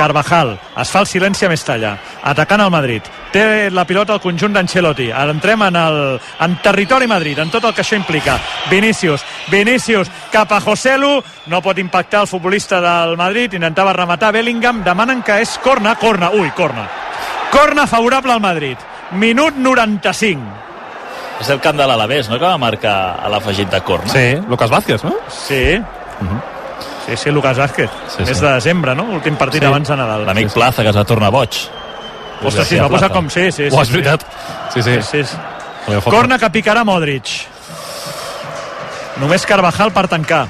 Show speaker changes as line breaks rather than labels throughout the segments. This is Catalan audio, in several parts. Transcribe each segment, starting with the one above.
Carvajal, es fa el silenci a Mestalla, atacant el Madrid. Té la pilota al conjunt d'Ancelotti. Entrem en, el, en territori Madrid, en tot el que això implica. Vinícius, Vinícius cap a Joselu, no pot impactar el futbolista del Madrid, intentava rematar Bellingham, demanen que és corna, corna, ui, corna. Corna favorable al Madrid. Minut 95.
És el camp de l'Alavés, no?, que va marcar a l'afegit de corna.
Sí, Lucas Vázquez, no?
Sí. Uh -huh. Sí, sí, Lucas Vázquez. Sí, Mes
sí.
de desembre, no? Últim partit
Sí.
abans de Nadal.
L'amic
sí,
Plaza, que es va tornar boig.
Ostres, sí, es va posar com... Sí, sí, sí.
És
sí.
veritat. Sí, sí.
Sí, sí. Corna que picarà Modric. Només Carvajal per tancar.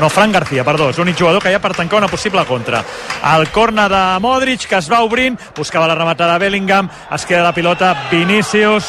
No, Fran García, perdó, és l'únic jugador que hi ha per tancar una possible contra. El corna de Modric, que es va obrint, buscava la rematada de Bellingham, es queda la pilota Vinícius,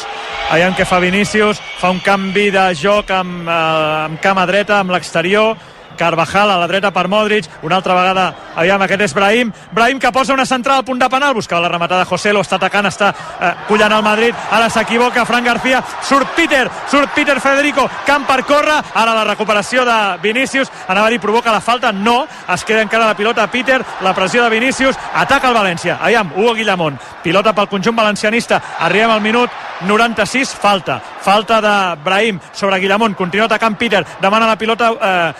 aviam què fa Vinícius, fa un canvi de joc amb, eh, amb cama dreta, amb l'exterior, Carvajal a la dreta per Modric, una altra vegada, aviam, aquest és Brahim, Brahim que posa una central al punt de penal, buscava la rematada José, lo està atacant, està eh, collant el Madrid, ara s'equivoca Fran García, surt Peter, surt Peter Federico, camp per córrer, ara la recuperació de Vinícius, anava a dir provoca la falta, no, es queda encara la pilota Peter, la pressió de Vinícius, ataca el València, aviam, Hugo Guillamón, pilota pel conjunt valencianista, arribem al minut 96, falta, falta de Brahim sobre Guillamón, continua atacant Peter, demana la pilota eh,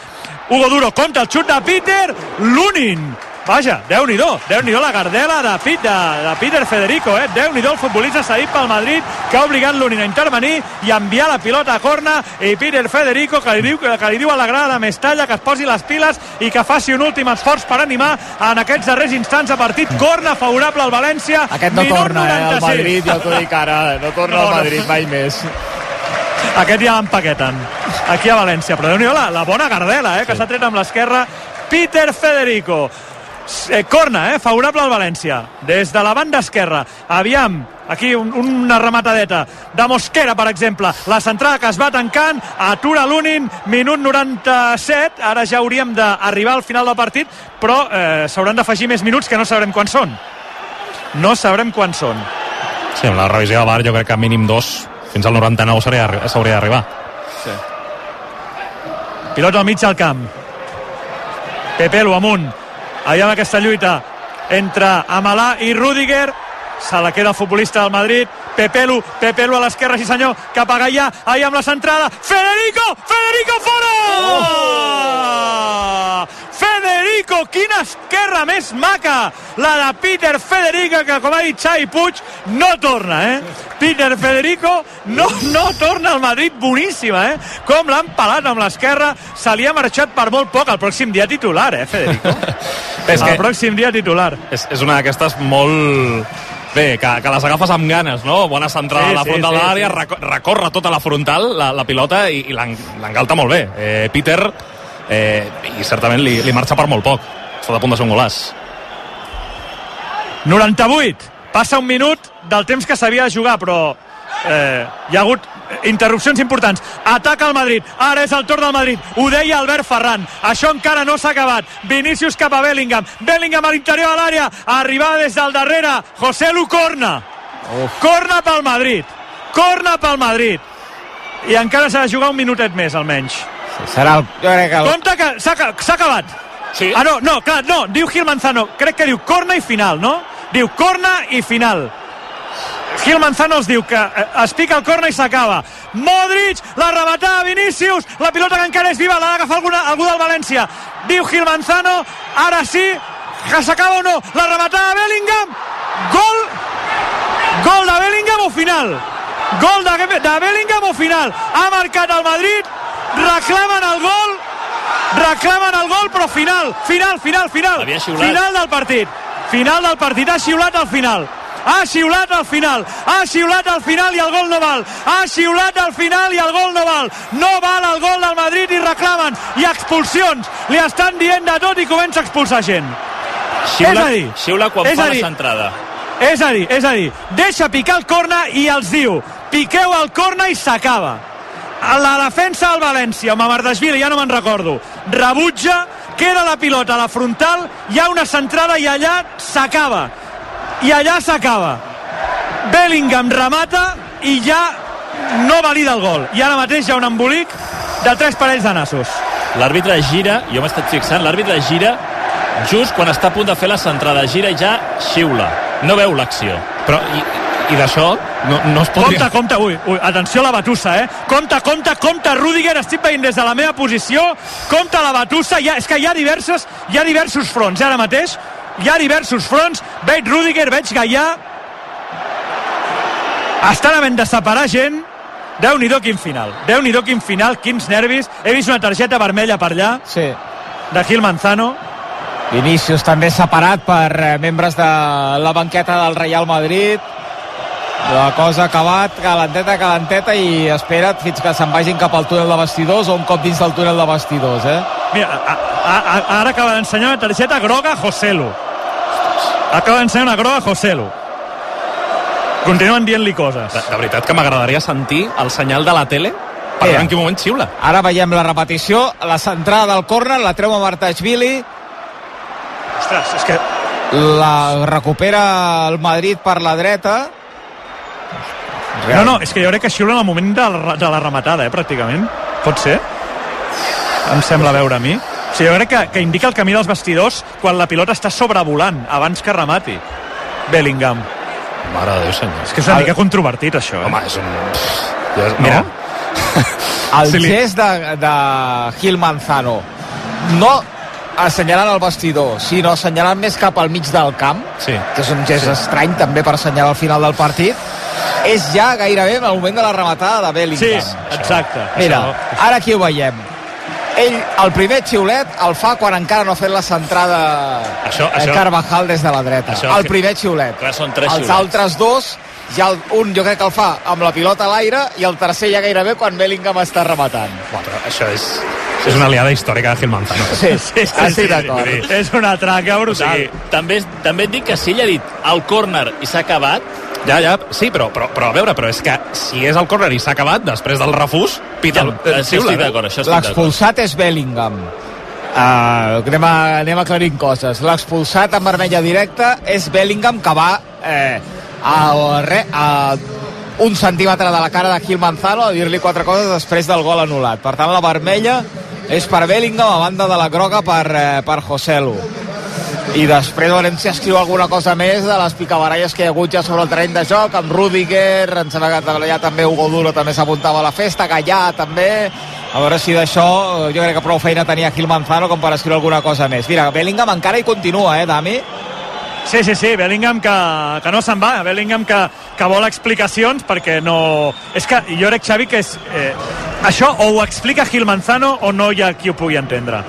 Hugo Duro contra el xut de Peter Lunin Vaja, déu nhi déu la gardela de, Pit, de, de Peter Federico, eh? Déu-n'hi-do el futbolista cedit pel Madrid que ha obligat l'Unin a intervenir i a enviar la pilota a corna i Peter Federico que li diu, que li diu a la grada de Mestalla que es posi les piles i que faci un últim esforç per animar en aquests darrers instants de partit. Corna favorable al València.
Aquest no
minut
torna, eh, al
96.
Madrid, ja t'ho dic ara, no torna
No,
al. Madrid mai més.
Aquest ja l'empaqueten. Aquí a València. Però déu la, la bona Gardela, eh, que s'ha tret amb l'esquerra. Peter Federico. Eh, corna, eh, favorable al València. Des de la banda esquerra. Aviam, aquí un, una rematadeta de Mosquera, per exemple. La centrada que es va tancant, atura l'Unin, minut 97. Ara ja hauríem d'arribar al final del partit, però eh, s'hauran d'afegir més minuts que no sabrem quan són. No sabrem quan són.
Sí, amb la revisió de VAR jo crec que mínim dos fins al 99 s'hauria d'arri- s'hauria d'arribar.
Pilota al mig del camp. Pepelu amunt. Allà amb aquesta lluita entre Amalà i Rudiger. Se la queda el futbolista del Madrid. Pepelu, Pepelu a l'esquerra, sí senyor, cap a Gaià, allà amb la centrada. Federico! Federico fora! Federico, quina esquerra més maca! La de Peter Federico, que com ha dit Xavi Puig, no torna, eh? Peter Federico no, no torna al Madrid, boníssima, eh? Com l'han pelat amb l'esquerra, se li ha marxat per molt poc. El pròxim dia titular, eh, Federico?
És
el
que
pròxim dia titular.
és, és una d'aquestes molt... Bé, que, que les agafes amb ganes, no? Bona centrada
Sí,
a la frontal
sí,
de l'àrea,
sí.
reco- recorre tota la frontal, la, la pilota, i, i l'en- l'engalta molt bé. Eh, Peter, eh, i certament li, li marxa per molt poc. Està a punt de ser un golaç.
98. Passa un minut del temps que s'havia de jugar, però eh, hi ha hagut interrupcions importants. Ataca el Madrid. Ara és el torn del Madrid. Ho deia Albert Ferran. Això encara no s'ha acabat. Vinícius cap a Bellingham. Bellingham a l'interior de l'àrea. Arribada des del darrere. José Lu corna. Corna pel Madrid. Corna pel Madrid. I encara s'ha de jugar un minutet més, almenys.
Serà el... Jo crec que el...
Compte que s'ha aca- s'ha acabat.
Sí.
Ah, no, no, clar, no, diu Gil Manzano, crec que diu corna i final, no? Diu corna i final. Gil Manzano els diu que eh, es pica el corna i s'acaba. Modric, la rematada de Vinícius, la pilota que encara és viva, l'ha d'agafar alguna, algú del València. Diu Gil Manzano, ara sí, que s'acaba o no, la rematada de Bellingham, gol, gol de Bellingham o final? Gol de, de Bellingham o final? Ha marcat el Madrid, reclamen el gol, reclamen el gol, però final, final, final, final. Final del partit. Final del partit, ha xiulat al final. Ha xiulat al final, ha xiulat al final i el gol no val. Ha xiulat al final i el gol no val. No val el gol del Madrid i reclamen. I expulsions. Li estan dient de tot i comença a expulsar gent.
Xiula,
És a dir,
xiula quan
és
fa
a
la
dir-
centrada.
És a dir, és a dir, deixa picar el corna i els diu piqueu el corna i s'acaba. A la defensa del València, amb Amardashvili, ja no me'n recordo, rebutja, queda la pilota a la frontal, hi ha una centrada i allà s'acaba. I allà s'acaba. Bellingham remata i ja no valida el gol. I ara mateix hi ha un embolic de tres parells de nassos.
L'àrbitre gira, jo m'he estat fixant, l'àrbitre gira just quan està a punt de fer la centrada, gira i ja xiula. No veu l'acció.
Però, i, i d'això no, no es podria...
Compte, compte, ui, ui, atenció a la batussa, eh? Compte, compte, compte, Rudiger, estic veient des de la meva posició, compte la batussa, ha, és que hi ha diverses, hi ha diversos fronts, eh, ara mateix, hi ha diversos fronts, veig Rudiger, veig Gaià, estan havent de separar gent, déu nhi quin final, déu nhi quin final, quins nervis, he vist una targeta vermella per allà,
Sí.
de Gil Manzano,
Vinícius també separat per eh, membres de la banqueta del Real Madrid. La cosa ha acabat, calenteta, calenteta, i espera't fins que se'n vagin cap al túnel de vestidors o un cop dins del túnel de vestidors, eh?
Mira, a, a, a, ara acaba d'ensenyar una targeta groga a Joselu. Acaba d'ensenyar una groga a Joselu. Continuen dient-li coses.
De, de veritat que m'agradaria sentir el senyal de la tele per veure en quin moment xiula.
Ara veiem la repetició, la centrada del córner, la treu a Martashvili,
Ostres, és que...
la recupera el Madrid per la dreta.
No, no, és que jo crec que xiula en el moment de la, de la rematada, eh, pràcticament. Pot ser? Em sembla veure a mi. O sigui, jo crec que, que indica el camí dels vestidors quan la pilota està sobrevolant, abans que remati. Bellingham.
Mare de Déu, senyor.
És que és una mica controvertit, això. Eh?
Home, és un... Ja és...
Mira.
No?
El
Sí, li-
gest de, de Gil Manzano no assenyalant el vestidor, sinó assenyalant més cap al mig del camp,
Sí.
que és un gest estrany també per assenyalar al final del partit, és ja gairebé en el moment de la rematada de
Sí,
Bellingham.
exacte.
Mira,
Això-
ara aquí ho veiem. Ell, el primer xiulet, el fa quan encara no ha fet la centrada
Això- això-
Carvajal des de la dreta.
Això-
el primer xiulet.
Clar, són tres
Els
xiulets.
altres dos, ja el, un jo crec que el fa amb la pilota a l'aire i el tercer ja gairebé quan Bellingham està rematant.
Buah, però això és, és una aliada històrica de Gil Manzano.
Sí, sí, sí, estic d'acord.
sí.
És una traca
O
brutal.
sigui, també, també et dic que si ell ha dit el córner i s'ha acabat,
Ja, ja, sí, però, però, però a veure, però és que si és el córner i s'ha acabat, després del refús, pita
ja,
el, el xiula,
estic
eh?
això estic d'acord.
L'expulsat és Bellingham. Uh, anem, a, anem aclarint coses. L'expulsat en vermella directa és Bellingham que va eh, a, re, a un centímetre de la cara de Gil Manzano a dir-li quatre coses després del gol anul·lat. Per tant, la vermella és per Bellingham a banda de la groga per, eh, per Joselu. I després veurem si escriu alguna cosa més de les picabaralles que hi ha hagut ja sobre el terreny de joc, amb Rudiger, em sembla que allà també Hugo Duro també s'apuntava a la festa, Gallà també, a veure si d'això jo crec que prou feina tenia Gil Manzano com per escriure alguna cosa més. Mira, Bellingham encara hi continua, eh, Dami?
Sí, sí, sí, Bellingham que, que no se'n va, Bellingham que, que vol explicacions perquè no... És que jo crec, Xavi, que és... Eh, això o ho explica Gil Manzano o no hi ha qui ho pugui entendre.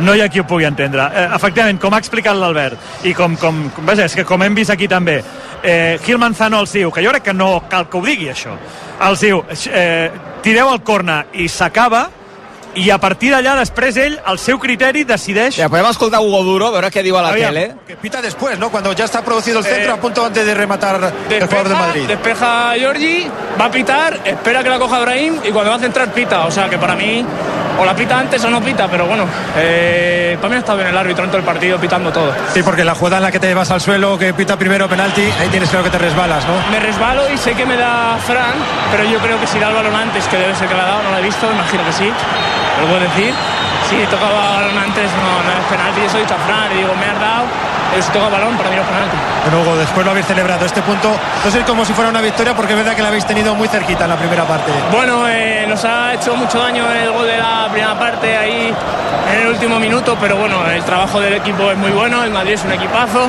No hi ha qui ho pugui entendre. Eh, efectivament, com ha explicat l'Albert, i com, com, vaja, és que com hem vist aquí també, eh, Gil Manzano els diu, que jo crec que no cal que ho digui això, els diu, eh, tireu el corna i s'acaba, i a partir d'allà després ell, el seu criteri, decideix...
Ja, podem escoltar Hugo Duro, a veure què diu a la
Aviam.
tele.
Que pita después, ¿no? Cuando ya está producido el centro,
Eh,
a punto antes de rematar el jugador de Madrid.
despeja Giorgi, va a pitar, espera que la coja Brahim y cuando va a centrar pita. O sea que para mí, o la pita antes o no pita, pero bueno, eh, para mí ha estado bien el árbitro en todo el partido pitando todo.
Sí, porque la jugada en la que te vas al suelo, que pita primero penalti, ahí tienes claro que te resbalas, ¿no?
Me resbalo y sé que me da Fran, pero yo creo que si da el balón antes, que debe ser que la ha dado, no la he visto, imagino que sí, lo puedo decir. Si tocaba antes, no, no es penalti, eso he dicho a Fran, y digo, me has dado, si toca balón, para es penalti.
Hugo, después lo habéis celebrado este punto, no sé como si fuera una victoria, porque es verdad que la habéis tenido muy cerquita en la primera parte.
Bueno, eh, nos ha hecho mucho daño el gol de la primera parte ahí en el último minuto, pero bueno, el trabajo del equipo es muy bueno, el Madrid es un equipazo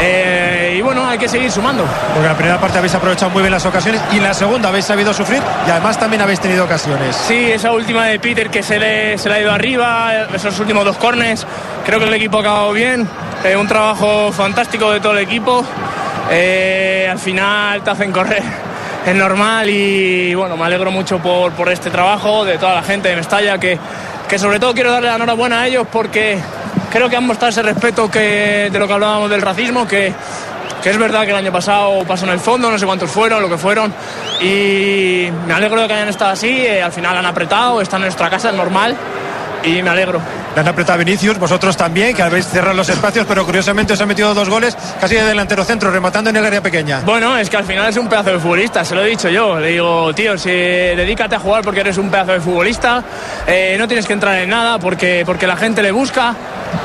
eh, y bueno, hay que seguir sumando.
Porque en la primera parte habéis aprovechado muy bien las ocasiones y en la segunda habéis sabido sufrir y además también habéis tenido ocasiones.
Sí, esa última de Peter que se le, se le ha ido arriba, esos últimos dos corners, creo que el equipo ha acabado bien, eh, un trabajo fantástico de todo el equipo, Eh, al final te hacen correr, es normal y bueno, me alegro mucho por, por este trabajo de toda la gente de Mestalla, que, que sobre todo quiero darle la enhorabuena a ellos porque creo que han mostrado ese respeto que, de lo que hablábamos del racismo, que que es verdad que el año pasado pasó en el fondo, no sé cuántos fueron, lo que fueron, y me alegro de que hayan estado así, eh, al final han apretado, están en nuestra casa, es normal, y me alegro.
Le han apretado Vinicius, vosotros también, que habéis cerrado los espacios, pero curiosamente os han metido dos goles casi de delantero centro, rematando en el área pequeña.
Bueno, es que al final es un pedazo de futbolista, se lo he dicho yo. Le digo, tío, si dedícate a jugar porque eres un pedazo de futbolista, eh, no tienes que entrar en nada porque, porque la gente le busca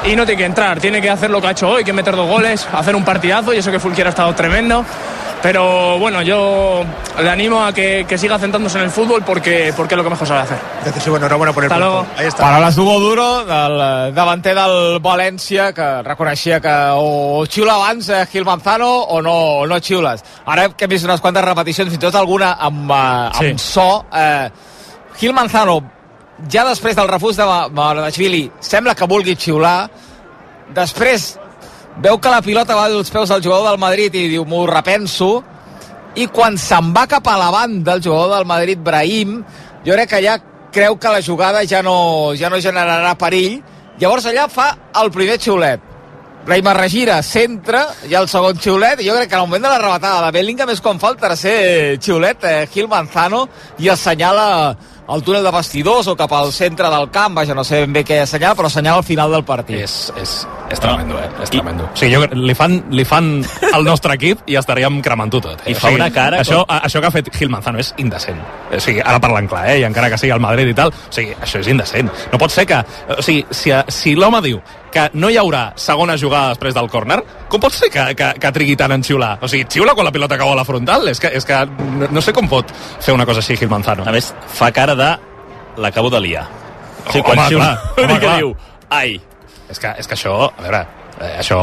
y no tiene que entrar. Tiene que hacer lo que ha hecho hoy, que meter dos goles, hacer un partidazo y eso que Fulquier ha estado tremendo. Pero bueno, yo le animo a que, que siga centrándose en el fútbol porque, porque es lo que mejor sabe hacer.
Entonces, sí, bueno, enhorabuena por el
Hasta
punto.
luego.
Ahí está.
Paraules d'Hugo Duro, del davanter del València, que reconeixia que o xiula abans eh, Gil Manzano o no, o no xiules. Ara que hem vist unes quantes repeticions, fins i tot alguna amb, eh, amb
Sí.
so. Eh, Gil Manzano, ja després del refús de Ma- Maradashvili, sembla que vulgui xiular. Després veu que la pilota va dels peus del jugador del Madrid i diu, m'ho repenso, i quan se'n va cap a la banda el jugador del Madrid, Brahim, jo crec que ja creu que la jugada ja no, ja no generarà perill, llavors allà fa el primer xiulet. Brahim es regira, centra, ha el segon xiulet, i jo crec que en el moment de la rematada de Bellingham és quan fa el tercer xiulet, eh, Gil Manzano, i assenyala el túnel de vestidors o cap al centre del camp, vaja, no sé ben bé què assenyala, però assenyala al final del partit.
És, és, és tremendo, eh? És tremendo. O sigui, jo, li, fan, li fan al nostre equip i estaríem cremant-ho tot. Eh?
I fa
o sigui,
una cara
Això,
com-
a, això que ha fet Gil Manzano és indecent. O sigui, ara parlant clar, eh? I encara que sigui el Madrid i tal, o sigui, això és indecent. No pot ser que... O sigui, si, si l'home diu que no hi haurà segona jugada després del córner, com pot ser que, que, que trigui tant en xiular? O sigui, xiula quan la pilota cau a la frontal? És que, és que no, no sé com pot fer una cosa així Gil Manzano.
A més, fa cara de l'acabo de liar. O sigui, quan
Home, clar, home,
que
clar.
diu, ai,
És que, és que això, a veure, eh, això,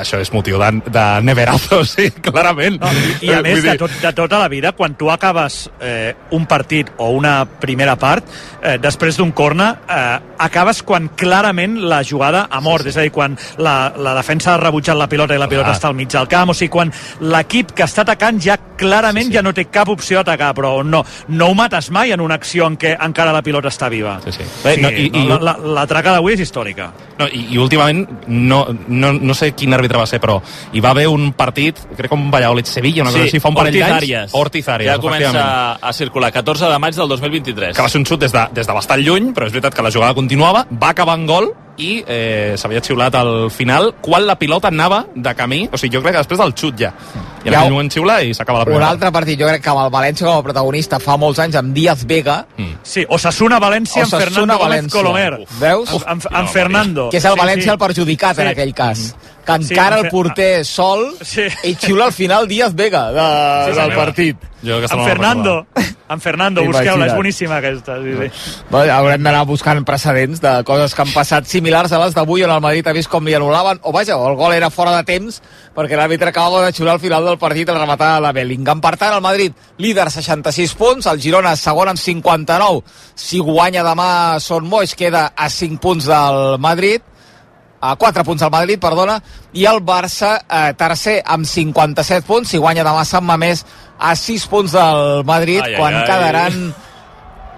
això és motiu de, de neverazo, sí, clarament.
No, I, i a
Eh,
més, de, tot, de tota la vida, quan tu acabes eh, un partit o una primera part, eh, després d'un corna, eh, acabes quan clarament la jugada ha mort. Sí, sí. És a dir, quan la, la defensa ha rebutjat la pilota i la pilota
Clar.
està al mig del camp, o sigui, quan l'equip que està atacant ja clarament sí, sí. ja no té cap opció d'atacar, però no, no ho mates mai en una acció en què encara la pilota està viva.
Sí, sí.
Bé,
No,
no,
i- i-
la, la, la traca d'avui és històrica.
No, i, I últimament, no, no, no sé quin àrbitre va ser, però hi va haver un partit, crec que un Valladolid-Sevilla, una cosa així, fa un parell d'anys. Ortiz Arias,
Ja comença a circular, 14 de maig del 2023.
Que va ser un xut des de, des de bastant lluny, però és veritat que la jugada continuava, va acabar en gol i eh, s'havia xiulat al final quan la pilota anava de camí, o sigui, jo crec que després del xut ja. I en
Ja,
aquell moment xiula i s'acaba la
Un
primera.
altre partit, jo crec que amb el València com a protagonista fa molts anys, amb Díaz Vega,
Sí, Osasuna-València amb
Osasuna,
Fernando Gómez
València.
Colomer.
Uf. Veus?
Amb, amb, amb Fernando.
que és el
Sí,
València
sí.
el perjudicat en
Sí.
aquell cas que
Sí,
encara
en
el porter sol
Sí.
i xiula al final Díaz Vega de,
Sí,
del
sí.
partit
Jo
amb
no la
Fernando. Amb Fernando, busqueu-la, és boníssima aquesta. Sí, sí.
Bé, haurem d'anar buscant precedents de coses que han passat similars a les d'avui on el Madrid ha vist com li anul·laven o vaja, o el gol era fora de temps perquè l'àrbitre acabava de xiular al final del partit el rematar de Bellingham. Per tant, el Madrid líder 66 punts, el Girona segon amb 59 si guanya demà Son Moix queda a 5 punts del Madrid a 4 punts al Madrid, perdona, i el Barça eh, tercer amb 57 punts, si guanya demà Sant Mamés a 6 punts del Madrid,
Ai, ai,
quan
ai.
quedaran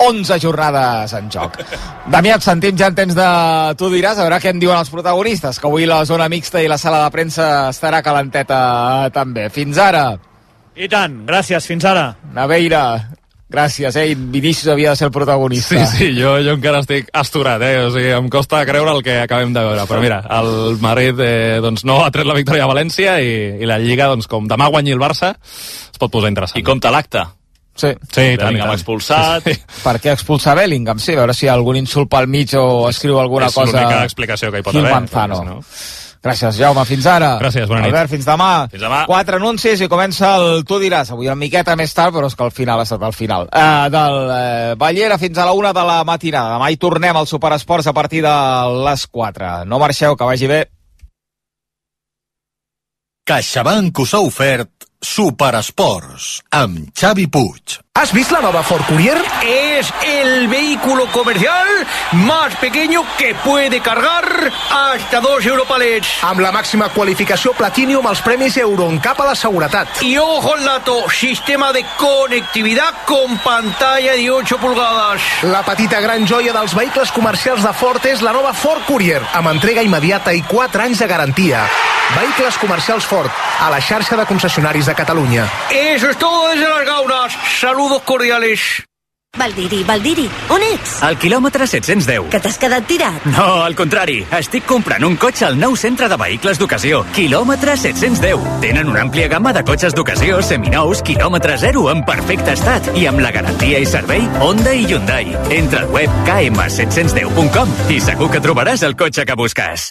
11 jornades en joc. Damià, et sentim ja en temps de... Tu diràs, a veure què em diuen els protagonistes, que avui la zona mixta i la sala de premsa estarà calenteta també. Fins ara,
I tant, gràcies, fins ara.
Naveira, gràcies, eh? Vinícius havia de ser el protagonista.
Sí, sí, jo, jo encara estic asturat, eh? O sigui, em costa creure el que acabem de veure. Però mira, el Madrid eh, doncs no ha tret la victòria a València i, i la Lliga, doncs com demà guanyi el Barça, es pot posar interessant.
I compta l'acte.
Sí.
Sí,
Bellingham
tant.
expulsat.
Sí, sí.
Per què expulsar Bellingham? Sí, a veure si hi ha algun insult pel mig o escriu alguna
és
cosa...
l'única explicació que hi pot
Gil
haver.
Manzano.
no-
Gràcies, Jaume. Fins ara.
Gràcies, bona nit.
Albert, fins demà.
Fins demà.
Quatre anuncis i comença el Tu diràs. Avui una miqueta més tard, però és que al final ha estat el final. Uh, del uh, Ballera fins a la una de la matinada. Demà hi tornem al Superesports a partir de les 4. No marxeu, que vagi bé.
CaixaBank us ha ofert Superesports amb Xavi Puig. ¿Has visto la nueva Ford Courier?
Es el vehículo comercial más pequeño que puede cargar hasta dos Europalets.
Amb la màxima qualificació Platinum als premis Euroncap a la seguretat.
Y ojo al dato, sistema de conectividad con pantalla de 8 pulgadas.
La petita gran joia dels vehicles comercials de Ford és la nova Ford Courier, amb entrega immediata i 4 anys de garantia. Vehicles comercials Ford, a la xarxa de concessionaris de Catalunya.
Eso es todo desde las gaunas. Saludos cordiales.
Valdiri, Valdiri, on ets?
Al quilòmetre 710.
Que t'has quedat tirat?
No, al contrari. Estic comprant un cotxe al nou centre de vehicles d'ocasió. Quilòmetre 710. Tenen una àmplia gamma de cotxes d'ocasió, seminous, quilòmetre zero, en perfecte estat. I amb la garantia i servei Honda i Hyundai. Entra al web km710.com i segur que trobaràs el cotxe que busques.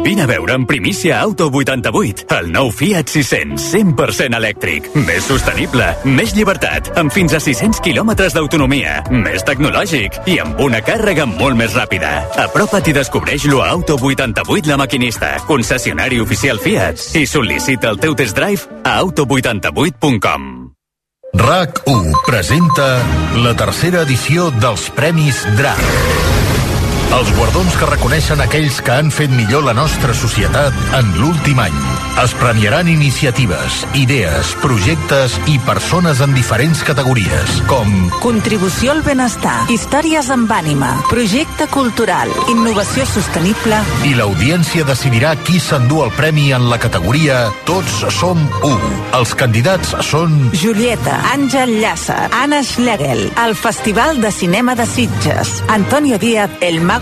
Vine a veure en primícia Auto 88, el nou Fiat 600, 100% elèctric, més sostenible, més llibertat, amb fins a 600 quilòmetres d'autonomia, més tecnològic i amb una càrrega molt més ràpida. Apropa't i descobreix-lo a Auto 88 La Maquinista, concessionari oficial Fiat, i sol·licita el teu test drive a auto88.com.
RAC1 presenta la tercera edició dels Premis DRAC. Els guardons que reconeixen aquells que han fet millor la nostra societat en l'últim any. Es premiaran iniciatives, idees, projectes i persones en diferents categories, com
Contribució al benestar, històries amb ànima, projecte cultural, innovació sostenible...
I l'audiència decidirà qui s'endú el premi en la categoria Tots som u. Els candidats són...
Julieta, Àngel Llàcer, Anna Schlegel, el Festival de Cinema de Sitges, Antonio Díaz, El Mago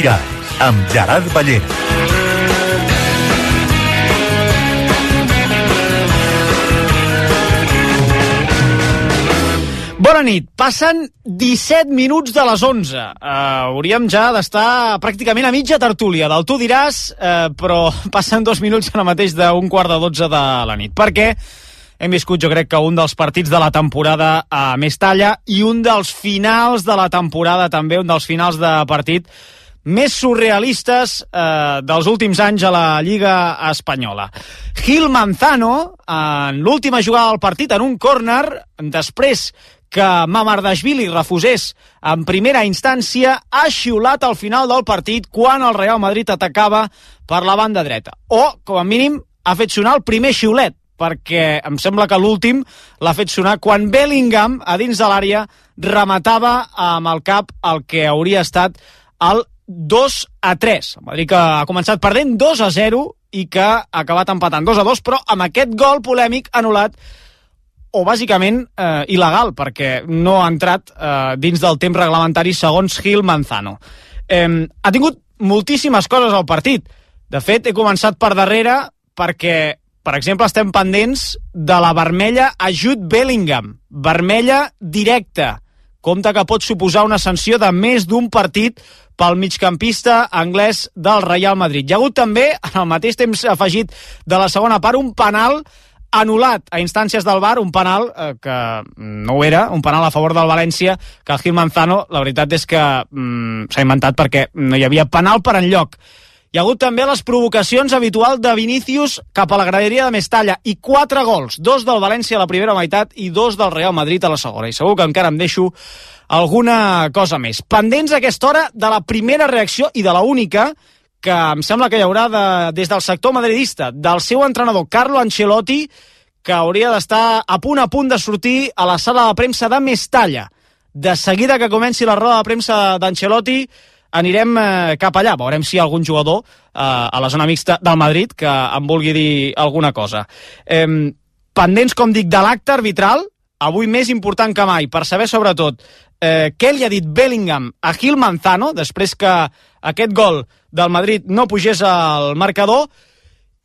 Diràs, amb Gerard Ballera.
Bona nit. Passen 17 minuts de les 11. Uh, hauríem ja d'estar pràcticament a mitja tertúlia del Tu diràs, uh, però passen dos minuts ara mateix d'un quart de 12 de la nit. Perquè hem viscut, jo crec, que un dels partits de la temporada a Mestalla i un dels finals de la temporada també, un dels finals de partit més surrealistes eh, dels últims anys a la Lliga Espanyola. Gil Manzano, en l'última jugada del partit, en un córner, després que Mamardashvili refusés en primera instància, ha xiulat al final del partit quan el Real Madrid atacava per la banda dreta. O, com a mínim, ha fet sonar el primer xiulet, perquè em sembla que l'últim l'ha fet sonar quan Bellingham, a dins de l'àrea, rematava amb el cap el que hauria estat el 2 a 3. El Madrid que ha començat perdent 2 a 0 i que ha acabat empatant 2 a 2, però amb aquest gol polèmic anul·lat o bàsicament eh, il·legal, perquè no ha entrat eh, dins del temps reglamentari segons Gil Manzano. Eh, ha tingut moltíssimes coses al partit. De fet, he començat per darrere perquè, per exemple, estem pendents de la vermella a Jude Bellingham. Vermella directa. Compte que pot suposar una sanció de més d'un partit pel migcampista anglès del Real Madrid. Hi ha hagut també, en el mateix temps afegit de la segona part, un penal anul·lat a instàncies del VAR, un penal eh, que no ho era, un penal a favor del València, que el Gil Manzano, la veritat és que mm, s'ha inventat perquè no hi havia penal per enlloc. Hi ha hagut també les provocacions habituals de Vinícius cap a la graderia de Mestalla i quatre gols, dos del València a la primera meitat i dos del Real Madrid a la segona. I segur que encara em deixo alguna cosa més. Pendents a aquesta hora de la primera reacció i de la única que em sembla que hi haurà de, des del sector madridista, del seu entrenador Carlo Ancelotti, que hauria d'estar a punt a punt de sortir a la sala de premsa de Mestalla. De seguida que comenci la roda de premsa d'Ancelotti, anirem eh, cap allà. Veurem si hi ha algun jugador eh, a la zona mixta del Madrid que em vulgui dir alguna cosa. Eh, pendents, com dic, de l'acte arbitral, avui més important que mai, per saber sobretot eh, què li ha dit Bellingham a Gil Manzano, després que aquest gol del Madrid no pugés al marcador,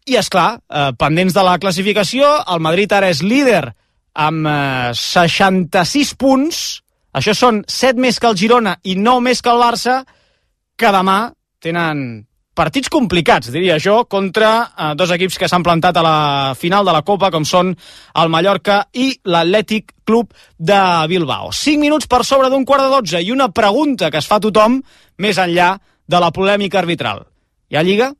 i, és clar, eh, pendents de la classificació, el Madrid ara és líder amb eh, 66 punts, això són 7 més que el Girona i 9 més que el Barça, que demà tenen partits complicats, diria jo, contra eh, dos equips que s'han plantat a la final de la Copa, com són el Mallorca i l'Atlètic Club de Bilbao. 5 minuts per sobre d'un quart de 12 i una pregunta que es fa tothom més enllà de la polèmica arbitral. Hi ha Lliga?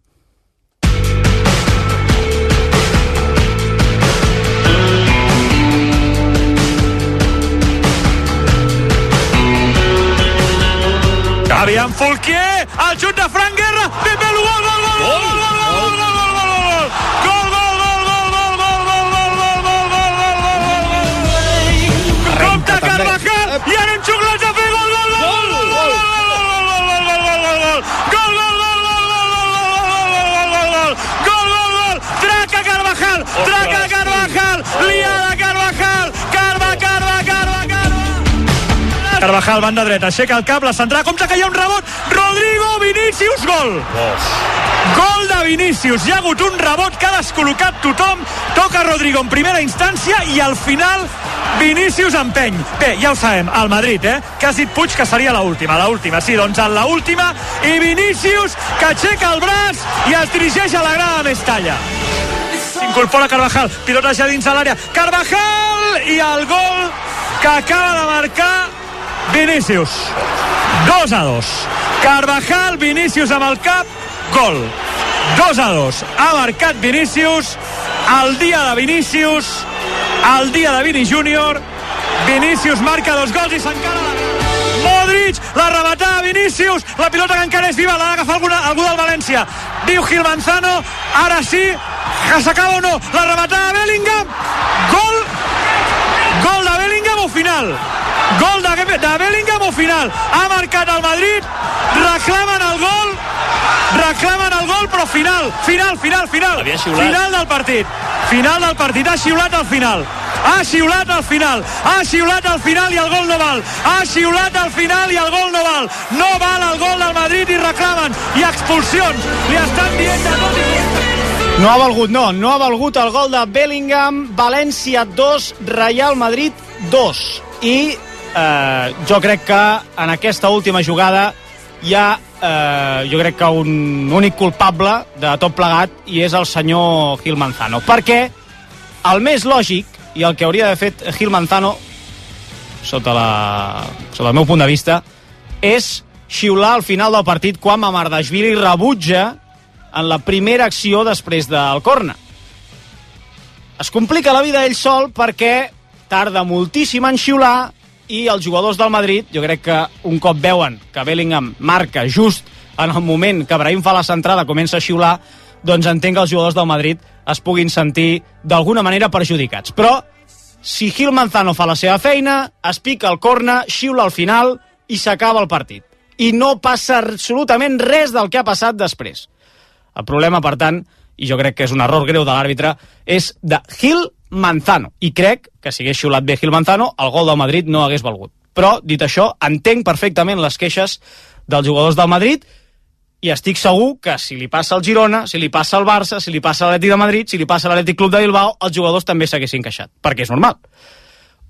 Aviam Fulquier, el xut de Fran Guerra, ben bé, gol, gol, gol, gol, gol, gol, gol, gol, gol, gol, gol, gol, Compte Carvajal, i anem a fer gol, gol, gol, gol, gol, gol, gol, gol, gol, gol, gol, gol, gol, gol, traca Carvajal, traca Carvajal, liada Carvajal, banda dreta, aixeca el cap, la centrada, compte que hi ha un rebot, Rodrigo Vinícius, gol! Gol de Vinícius, hi ha hagut un rebot que ha descol·locat tothom, toca Rodrigo en primera instància i al final Vinícius empeny. Bé, ja ho sabem, al Madrid, eh? Que has dit Puig que seria la última, la última, sí, doncs en la última i Vinícius que aixeca el braç i es dirigeix a la grada de Mestalla. S'incorpora Carvajal, pilota ja dins de l'àrea, Carvajal i el gol que acaba de marcar Vinícius. 2 a 2. Carvajal, Vinícius amb el cap, gol. 2 a 2. Ha marcat Vinícius el dia de Vinícius, el dia de Vini Júnior. Vinícius marca dos gols i s'encara la... Modric, la rematada Vinícius, la pilota que encara és viva, l'ha d'agafar algú del València. Diu Gil Manzano, ara sí, que s'acaba o no, la rematada Bellingham, gol, gol de Bellingham o final? De, de Bellingham o final? Ha marcat el Madrid, reclamen el gol, reclamen el gol, però final, final, final, final. Final del partit. Final del partit. Ha xiulat al final. Ha xiulat al final. Ha xiulat al final i el gol no val. Ha xiulat al final i el gol no val. No val el gol del Madrid i reclamen. I expulsions. Li estan dient de tot i
No ha valgut, no, no ha valgut el gol de Bellingham, València 2, Real Madrid 2. I eh, jo crec que en aquesta última jugada hi ha, eh, jo crec que un únic culpable de tot plegat i és el senyor Gil Manzano. Perquè el més lògic i el que hauria d'haver fet Gil Manzano sota, la, sota el meu punt de vista és xiular al final del partit quan Mamardashvili rebutja en la primera acció després del corna. Es complica la vida ell sol perquè tarda moltíssim en xiular i els jugadors del Madrid, jo crec que un cop veuen que Bellingham marca just en el moment que Brahim fa la centrada, comença a xiular, doncs entenc que els jugadors del Madrid es puguin sentir d'alguna manera perjudicats. Però si Gil Manzano fa la seva feina, es pica el corna, xiula al final i s'acaba el partit. I no passa absolutament res del que ha passat després. El problema, per tant, i jo crec que és un error greu de l'àrbitre, és de Gil Manzano. I crec que si hagués xiulat bé Gil Manzano, el gol del Madrid no hagués valgut. Però, dit això, entenc perfectament les queixes dels jugadors del Madrid i estic segur que si li passa al Girona, si li passa al Barça, si li passa a l'Atlètic de Madrid, si li passa a l'Atlètic Club de Bilbao, els jugadors també s'haguessin queixat, perquè és normal.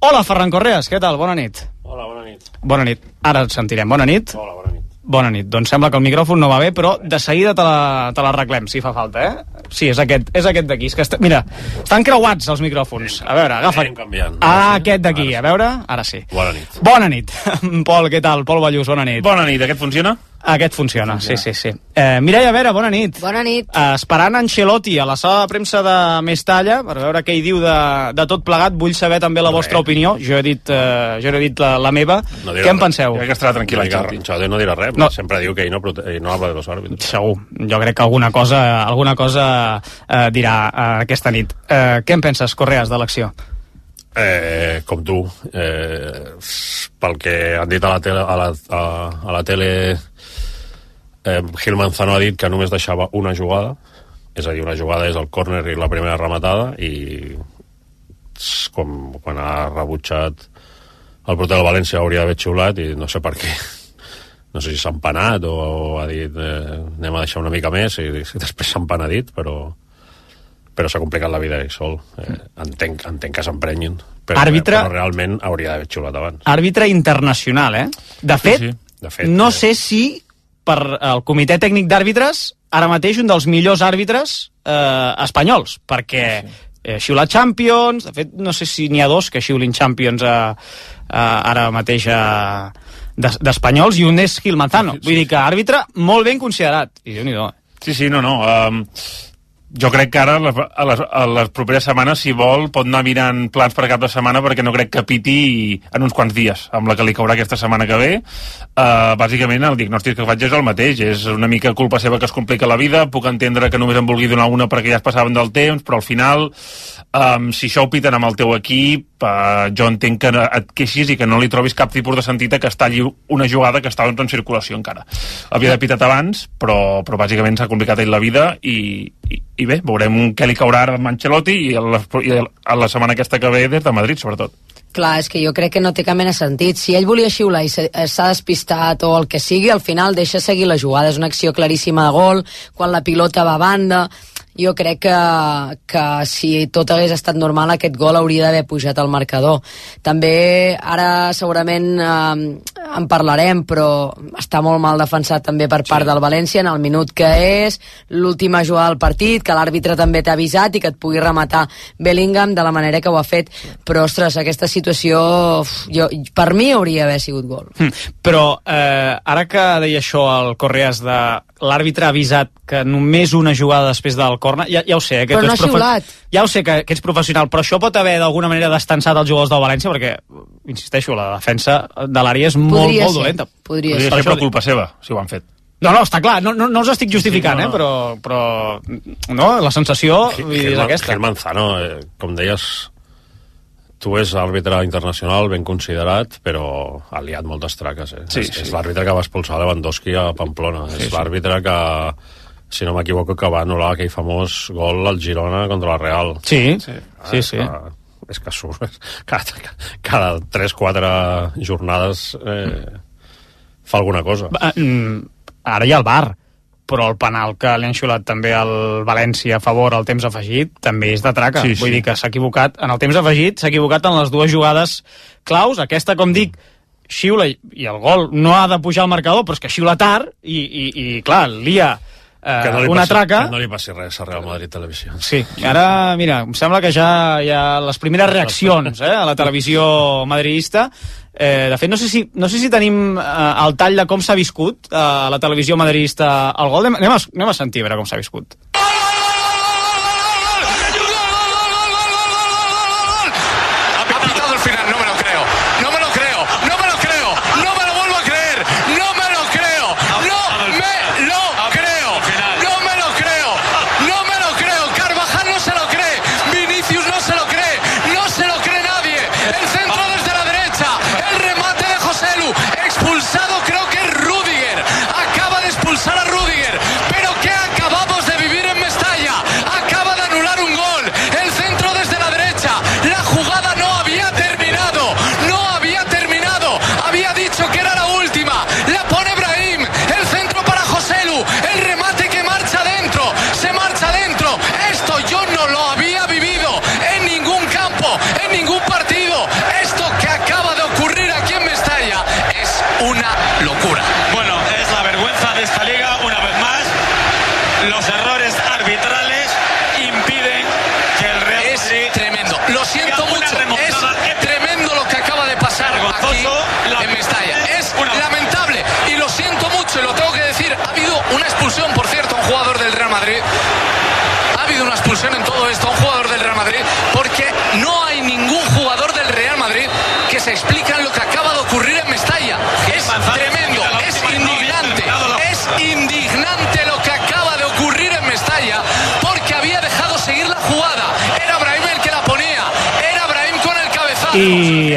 Hola, Ferran Correas, què tal? Bona nit.
Hola, bona nit.
Bona nit. Ara et sentirem. Bona nit.
Hola, bona nit.
Bona nit. Doncs sembla que el micròfon no va bé, però de seguida te la- te l'arreglem, si fa falta, eh? Sí, és aquest, és aquest d'aquí. És que està... Mira, estan creuats els micròfons. A veure, agafa...
Anem canviant.
Ah, aquest d'aquí, a veure, ara sí.
Bona nit.
Bona nit. Pol, què tal? Pol Ballús, bona nit.
Bona nit, aquest funciona?
Aquest funciona, sí, sí, sí. Eh, Mireia Vera, bona nit.
Bona nit.
Eh, esperant Ancelotti a la sala de premsa de Mestalla per veure què hi diu de, de tot plegat. Vull saber també la vostra opinió. Jo he dit, eh, jo he dit la, la meva.
No
què en
res.
penseu?
Jo crec que estarà tranquil, Xavi. Xavi no dirà res,
No.
no. sempre diu que ell no, ell no habla de los àrbitres.
Segur. Jo crec que alguna cosa, alguna cosa eh, dirà eh, aquesta nit. Eh, què en penses, Correas, de l'acció?
Eh, com tu, eh, pel que han dit a la tele, a la, a, a la tele eh, Gil Manzano ha dit que només deixava una jugada, és a dir, una jugada és el córner i la primera rematada, i com quan ha rebutjat el porter del València hauria d'haver xiulat i no sé per què no sé si s'ha empanat o, o ha dit eh, anem a deixar una mica més i, i després s'ha empanadit però però s'ha complicat la vida ell sol eh, entenc, entenc que s'emprenyin però,
Àrbitre-
però realment hauria d'haver xiulat abans
Àrbitre internacional, eh? De fet,
sí. De fet,
no
eh,
sé si per el comitè tècnic d'àrbitres ara mateix un dels millors àrbitres eh, espanyols, perquè eh, xiular Champions, de fet no sé si n'hi ha dos que xiulin Champions eh, eh, ara mateix eh, d'es- d'espanyols i un és Gil Manzano. Vull dir que àrbitre molt ben considerat. I déu nhi
Sí, sí, no, no. Um, jo crec que ara, a les, a les, properes setmanes, si vol, pot anar mirant plans per cap de setmana perquè no crec que piti en uns quants dies, amb la que li caurà aquesta setmana que ve. Uh, bàsicament, el diagnòstic que faig és el mateix. És una mica culpa seva que es complica la vida. Puc entendre que només em vulgui donar una perquè ja es passaven del temps, però al final, um, si això ho piten amb el teu equip, uh, jo entenc que et queixis i que no li trobis cap tipus de sentit que es talli una jugada que doncs, en circulació encara. Havia de pitat abans, però, però bàsicament s'ha complicat ell la vida i, i, i bé, veurem què li caurà ara amb Ancelotti i a la, i a la setmana aquesta que ve des de Madrid, sobretot.
Clar, és que jo crec que no té cap mena sentit. Si ell volia xiular i eh, s'ha despistat o el que sigui, al final deixa seguir la jugada. És una acció claríssima de gol, quan la pilota va a banda... Jo crec que, que si tot hagués estat normal aquest gol hauria d'haver pujat al marcador. També ara segurament eh, en parlarem, però està molt mal defensat també per part del València en el minut que és, l'última jugada del partit, que l'àrbitre també t'ha avisat i que et pugui rematar Bellingham de la manera que ho ha fet. Però, ostres, aquesta situació uf, jo, per mi hauria d'haver sigut gol.
Hm, Però eh, ara que deia això al Correas de l'àrbitre ha avisat que només una jugada després del corner, ja, ja ho sé, eh, que
Però no ha xiulat.
ja ho sé que, que ets professional, però això pot haver d'alguna manera destensat els jugadors del València, perquè, insisteixo, la defensa de l'àrea és molt,
Podria
molt
ser,
dolenta.
podria
Podria
Per
ser
això
per culpa seva, si ho han fet.
No, no, està clar, no, no, no els estic justificant,
Sí, sí, no,
eh, però, però no, la sensació dir, és aquesta.
Gil Manzano, eh, com deies, tu és àrbitre internacional ben considerat, però ha liat moltes traques. Eh?
Sí,
és,
sí.
és l'àrbitre que va expulsar Lewandowski a Pamplona.
Sí,
és
sí.
l'àrbitre que, si no m'equivoco, que va anul·lar aquell famós gol al Girona contra la Real.
Sí, sí,
Ah,
sí,
és
sí.
Que, és que surt cada, cada 3-4 jornades eh, fa alguna cosa.
Va, mm, Ara hi ha el bar, però el penal que li han xulat també al València a favor al temps afegit també és de traca.
Sí,
Vull
sí.
dir que s'ha equivocat. En el temps afegit s'ha equivocat en les dues jugades claus. Aquesta, com dic, xiula i i el gol no ha de pujar al marcador, però és que xiula tard i, i, i clar, lia eh,
no
una
passi,
traca.
Que no li passi res a Real Madrid Televisió.
Sí, ara, mira, em sembla que ja hi ha les primeres reaccions eh, a la televisió madridista. Eh, de fet, no sé si, no sé si tenim eh, el tall de com s'ha viscut eh, a la televisió madridista el gol. Anem, anem, a, anem a sentir a veure com s'ha viscut.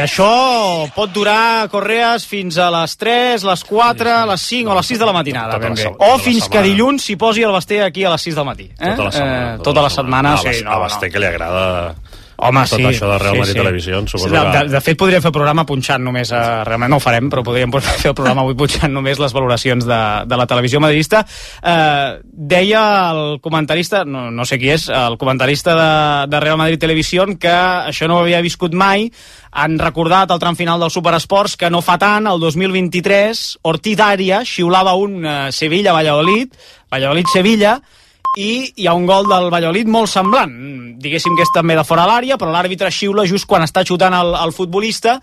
Això pot durar, Correas, fins a les 3, les 4, les 5 o les 6 de la matinada,
Tota la
ben bé. O
tota
fins que dilluns s'hi posi el Basté aquí a les 6 del matí. Eh?
Tota la setmana.
Eh, tota la setmana,
a,
sí. No,
a Basté que li agrada
Home,
tot
sí.
això de Real
sí,
Madrid
sí.
Televisió, suposo
de, de,
que...
de fet, podríem fer programa punxant només, a, realment no ho farem, però podríem fer el programa avui punxant només les valoracions de, de la televisió madridista. Eh, deia el comentarista, no, no sé qui és, el comentarista de, de Real Madrid Televisió, que això no ho havia viscut mai, han recordat el tram final del Superesports que no fa tant, el 2023, Ortiz Ària xiulava un eh, Sevilla-Valladolid, Valladolid-Sevilla, i hi ha un gol del Valladolid molt semblant. Diguéssim que és també de fora l'àrea, però l'àrbitre xiula just quan està xutant el, el futbolista.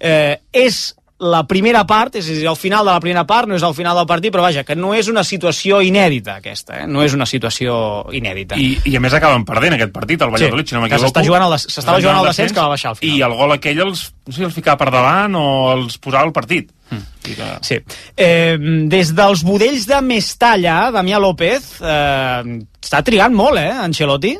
Eh, és la primera part, és a dir, el final de la primera part, no és el final del partit, però vaja, que no és una situació inèdita, aquesta, eh? no és una situació inèdita.
I, I a més acaben perdent aquest partit, el Valladolid,
Sí,
si no m'equivoco.
s'està jugant al s'estava jugant al descens, que va baixar al final.
I el gol aquell els, no sé els ficava per davant o els posava al partit. Mm.
Sí. Eh, des dels budells de Mestalla, Damià López, eh, està trigant molt, eh, Ancelotti?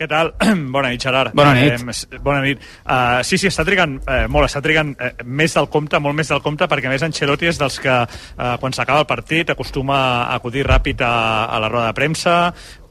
Què tal? Bona nit, Gerard.
Bona nit.
Eh, bona nit. Uh, sí, sí, està trigant eh, molt, està trigant eh, més del compte, molt més del compte, perquè a més Ancelotti és dels que eh, quan s'acaba el partit acostuma a acudir ràpid a, a la roda de premsa,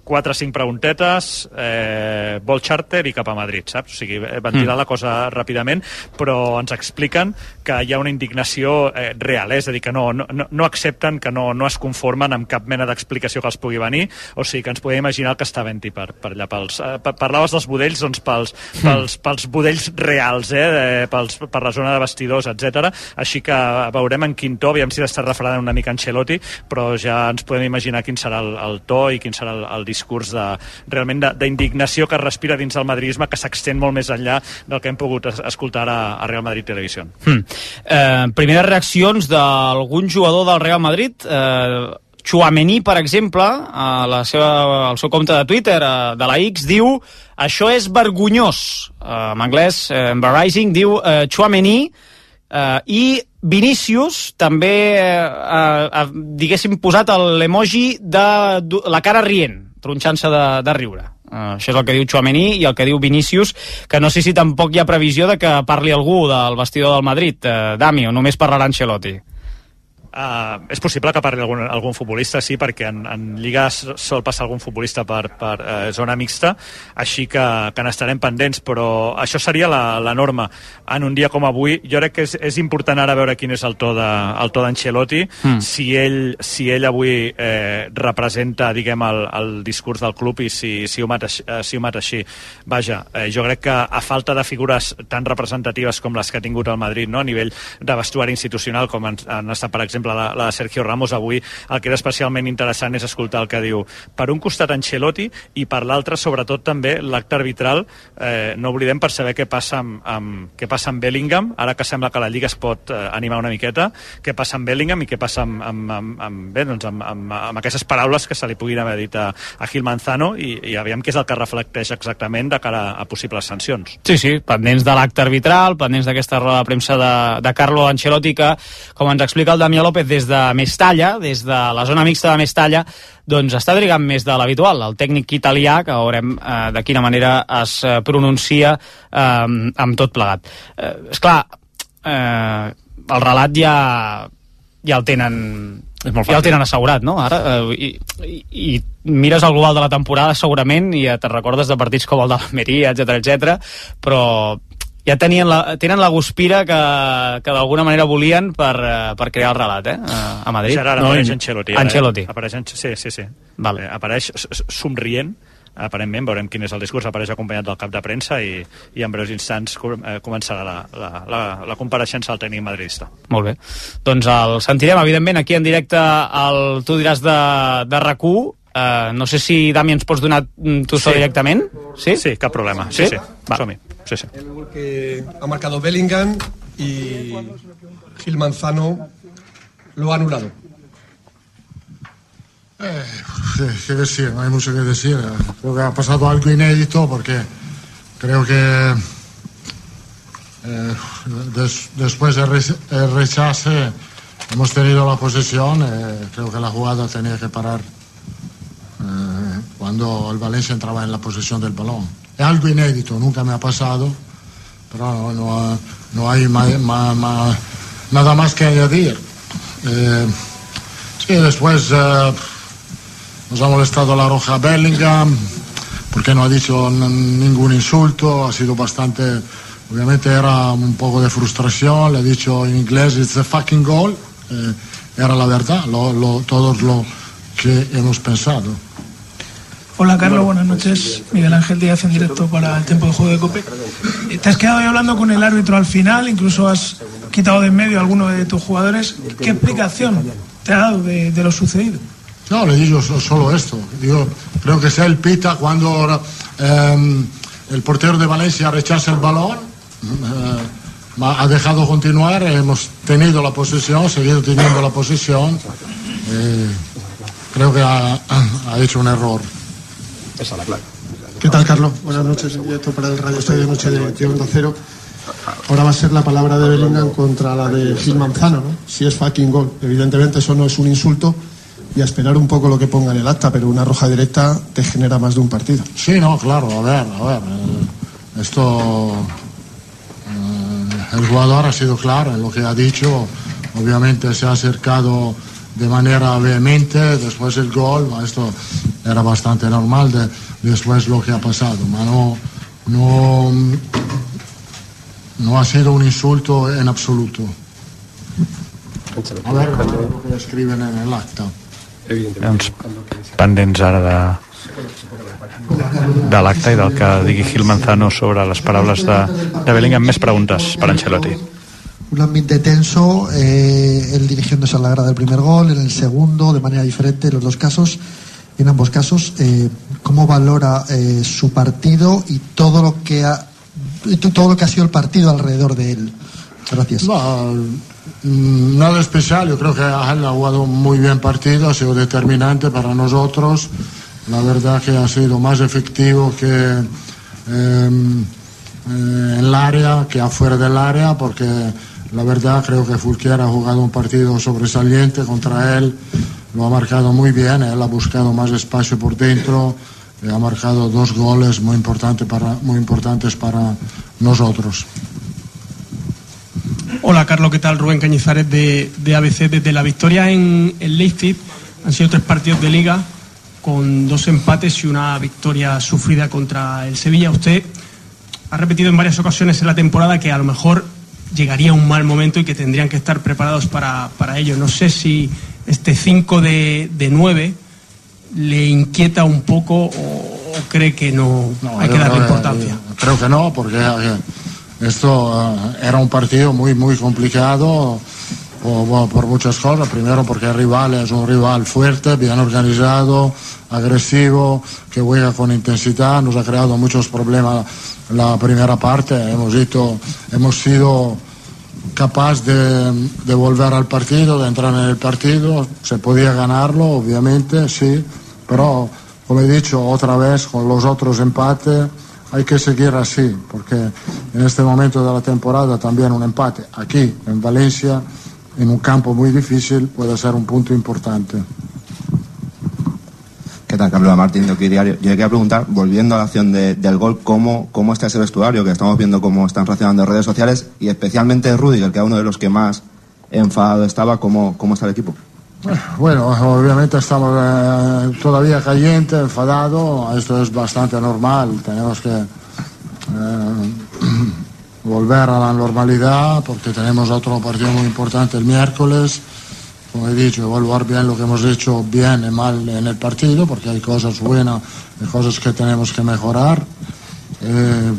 4 o 5 preguntetes, eh, vol charter i cap a Madrid, saps? O sigui, eh, ventilar
Mm.
la cosa ràpidament, però ens expliquen que hi ha una indignació eh, real, eh? és a dir, que no, no, no- accepten, que no, no es conformen amb cap mena d'explicació que els pugui venir, o sigui, que ens podem imaginar el que està venti per, per allà. Pels, eh, pa- parlaves dels budells, doncs pels, pels, pels budells reals, eh? pels, per la zona de vestidors, etc. Així que veurem en quin to, aviam si està refredant una mica Ancelotti, però ja ens podem imaginar quin serà el, el to i quin serà el, el discurs de, realment d'indignació que es respira dins del madridisme, que s'extén molt més enllà del que hem pogut es- escoltar a, a Real Madrid Televisió.
Hmm. Eh, primeres reaccions d'algun jugador del Real Madrid eh, Chouameni, per exemple, a la seva, al seu compte de Twitter eh, de la X, diu això és vergonyós. Eh, en anglès, eh, embarrassing, diu eh, Chouameni eh, i Vinícius també eh, ha, diguéssim, posat l'emoji de la cara rient, tronxant-se de, de riure. Uh, això és el que diu Chouameni i el que diu Vinícius, que no sé si tampoc hi ha previsió de que parli algú del vestidor del Madrid, uh, Dami, o només parlarà Ancelotti.
Uh, és possible que parli algun, algun futbolista, sí, perquè en, en Lliga sol passar algun futbolista per, per uh, zona mixta, així que, que n'estarem pendents, però això seria la, la norma. En un dia com avui, jo crec que és, és important ara veure quin és el to d'Ancelotti,
Mm.
si, ell, si ell avui eh, representa, diguem, el, el discurs del club i si, si, ho mata, eh, si ho mata així. Vaja, eh, jo crec que a falta de figures tan representatives com les que ha tingut el Madrid, no? a nivell de vestuari institucional, com han, han estat, per exemple, la, la de Sergio Ramos avui, el que era especialment interessant és escoltar el que diu per un costat Ancelotti i per l'altre, sobretot, també l'acte arbitral. Eh, no oblidem per saber què passa amb, amb, què passa amb Bellingham, ara que sembla que la Lliga es pot eh, animar una miqueta, què passa amb Bellingham i què passa amb, amb, amb, amb, bé, doncs amb, amb, amb aquestes paraules que se li puguin haver dit a, a Gil Manzano i, i aviam què és el que reflecteix exactament de cara a possibles sancions.
Sí, sí, pendents de l'acte arbitral, pendents d'aquesta roda de premsa de, de Carlo Ancelotti, que, com ens explica el Damià López des de Mestalla, des de la zona mixta de Mestalla, doncs està trigant més de l'habitual. El tècnic italià, que veurem eh, de quina manera es eh, pronuncia eh, amb tot plegat. Eh, esclar, eh, el relat ja, ja el tenen
És molt
ja el
fàcil.
tenen assegurat, no? Ara, eh, i, i, i mires el global de la temporada segurament i ja te recordes de partits com el de l'Almeria, etc etc. però ja tenien la, tenen la guspira que, que d'alguna manera volien per, eh, per crear el relat, eh? a- Madrid.
Gerard, apareix Ancelotti. ara, eh?
Ancelotti.
Apareix, Ance- sí, sí, sí. Vale. Eh, apareix somrient, aparentment, veurem quin és el discurs, apareix acompanyat del cap de premsa i, i en breus instants eh, començarà la, la, la, la compareixença del tècnic madridista.
Molt bé. Doncs el sentirem, evidentment, aquí en directe al Tu diràs de, de rac Uh, no sé si, Dami, ens pots donar mm, tu sí.
Sí.
directament? Sí?
Sí, cap problema. Sí, sí.
Va.
Som-hi. Sí, sí.
El gol que ha marcado Bellingham y Gil Manzano lo ha anulado.
Eh, qué decir, no hay mucho que decir. Creo que ha pasado algo inédito porque creo que Eh, des- después del re- el rechace hemos tenido la posesión. eh, creo que la jugada tenía que parar eh, cuando el Valencia entraba en la posesión del balón. Es algo inédito, nunca me ha pasado, pero no, no- hay nada más que añadir. Eh, sí, después eh, nos ha molestado la roja Bellingham porque no ha dicho ningún insulto, ha sido bastante, obviamente era un poco de frustración, le he dicho en inglés, it's a fucking goal, eh, era la verdad, lo, lo- todo lo que hemos pensado.
Hola Carlos, buenas noches. Miguel Ángel Díaz en directo para el tiempo de juego de Cope. Te has quedado ahí hablando con el árbitro al final, incluso has quitado de en medio a alguno de tus jugadores. ¿Qué explicación te ha dado de, de lo sucedido?
No, le digo so- solo esto. Digo, creo que sea el pita cuando eh, el portero de Valencia rechaza el balón. eh, ha dejado continuar, hemos tenido la posesión, seguido teniendo la posesión. eh, creo que ha, ha hecho un error.
Esa es la clave.
¿Qué tal, Carlos? Buenas noches, en directo para el Radio Estadio de Noche de Onda Cero. Ahora va a ser la palabra de Bellingham contra la de Gil Manzano, ¿no? Si es fucking gol. Evidentemente eso no es un insulto y a esperar un poco lo que ponga en el acta, pero una roja directa te genera más de un partido.
Sí, no, claro, a ver, a ver. eh, esto. eh, el jugador ha sido claro en lo que ha dicho. Obviamente se ha acercado de manera vehemente. Después el gol, esto era bastante normal de, después lo que ha pasado. Ma no, no, no ha sido un insulto en absoluto. A ver lo que escriben en el acta.
Doncs pendents ara de, de l'acte i del que digui Gil Manzano sobre les paraules de, de Bellingham. Més preguntes per Ancelotti.
un ambiente tenso, eh, él dirigiéndose a la grada del primer gol, en el segundo, de manera diferente, en los dos casos, en ambos casos, eh, ¿cómo valora eh, su partido y todo lo que ha todo lo que ha sido el partido alrededor de él? Gracias.
Mm, nada especial, yo creo que él ha jugado muy bien partido, ha sido determinante para nosotros. La verdad que ha sido más efectivo que eh, eh, en el área, que afuera del área, porque la verdad creo que Fulquier ha jugado un partido sobresaliente contra él, lo ha marcado muy bien, él ha buscado más espacio por dentro, y ha marcado dos goles muy, importante para, muy importantes para nosotros.
Hola Carlos, ¿qué tal? Rubén Cañizares de, de ABC. Desde la victoria en, en Leipzig han sido tres partidos de liga con dos empates y una victoria sufrida contra el Sevilla. Usted ha repetido en varias ocasiones en la temporada que a lo mejor llegaría un mal momento y que tendrían que estar preparados para, para ello. No sé si este 5 de, de 9 le inquieta un poco o, o cree que no, hay que darle importancia.
Creo que no, porque eh, esto eh, era un partido muy, muy complicado por, muchas cosas. Primero porque el rival es un rival fuerte, bien organizado, agresivo, que juega con intensidad. Nos ha creado muchos problemas la primera parte. Hemos, hemos sido capaz de, de volver al partido, de entrar en el partido. Se podía ganarlo, obviamente, sí, pero como he dicho otra vez con los otros empates, hay que seguir así, porque en este momento de la temporada también un empate aquí en Valencia, en un campo muy difícil, puede ser un punto importante.
¿Qué tal, Carlos Martín de Diario? Yo quería preguntar, volviendo a la acción de- del gol, ¿cómo, ¿cómo está ese vestuario? Que estamos viendo cómo están reaccionando redes sociales y especialmente Rudiger, que era uno de los que más enfadado estaba, ¿cómo, cómo está el equipo?
Bueno, obviamente estamos eh, todavía caliente, enfadado, esto es bastante normal, tenemos que eh, volver a la normalidad porque tenemos otro partido muy importante el miércoles. Como he dicho, evaluar bien lo que hemos hecho bien y mal en el partido porque hay cosas buenas y cosas que tenemos que mejorar. Eh,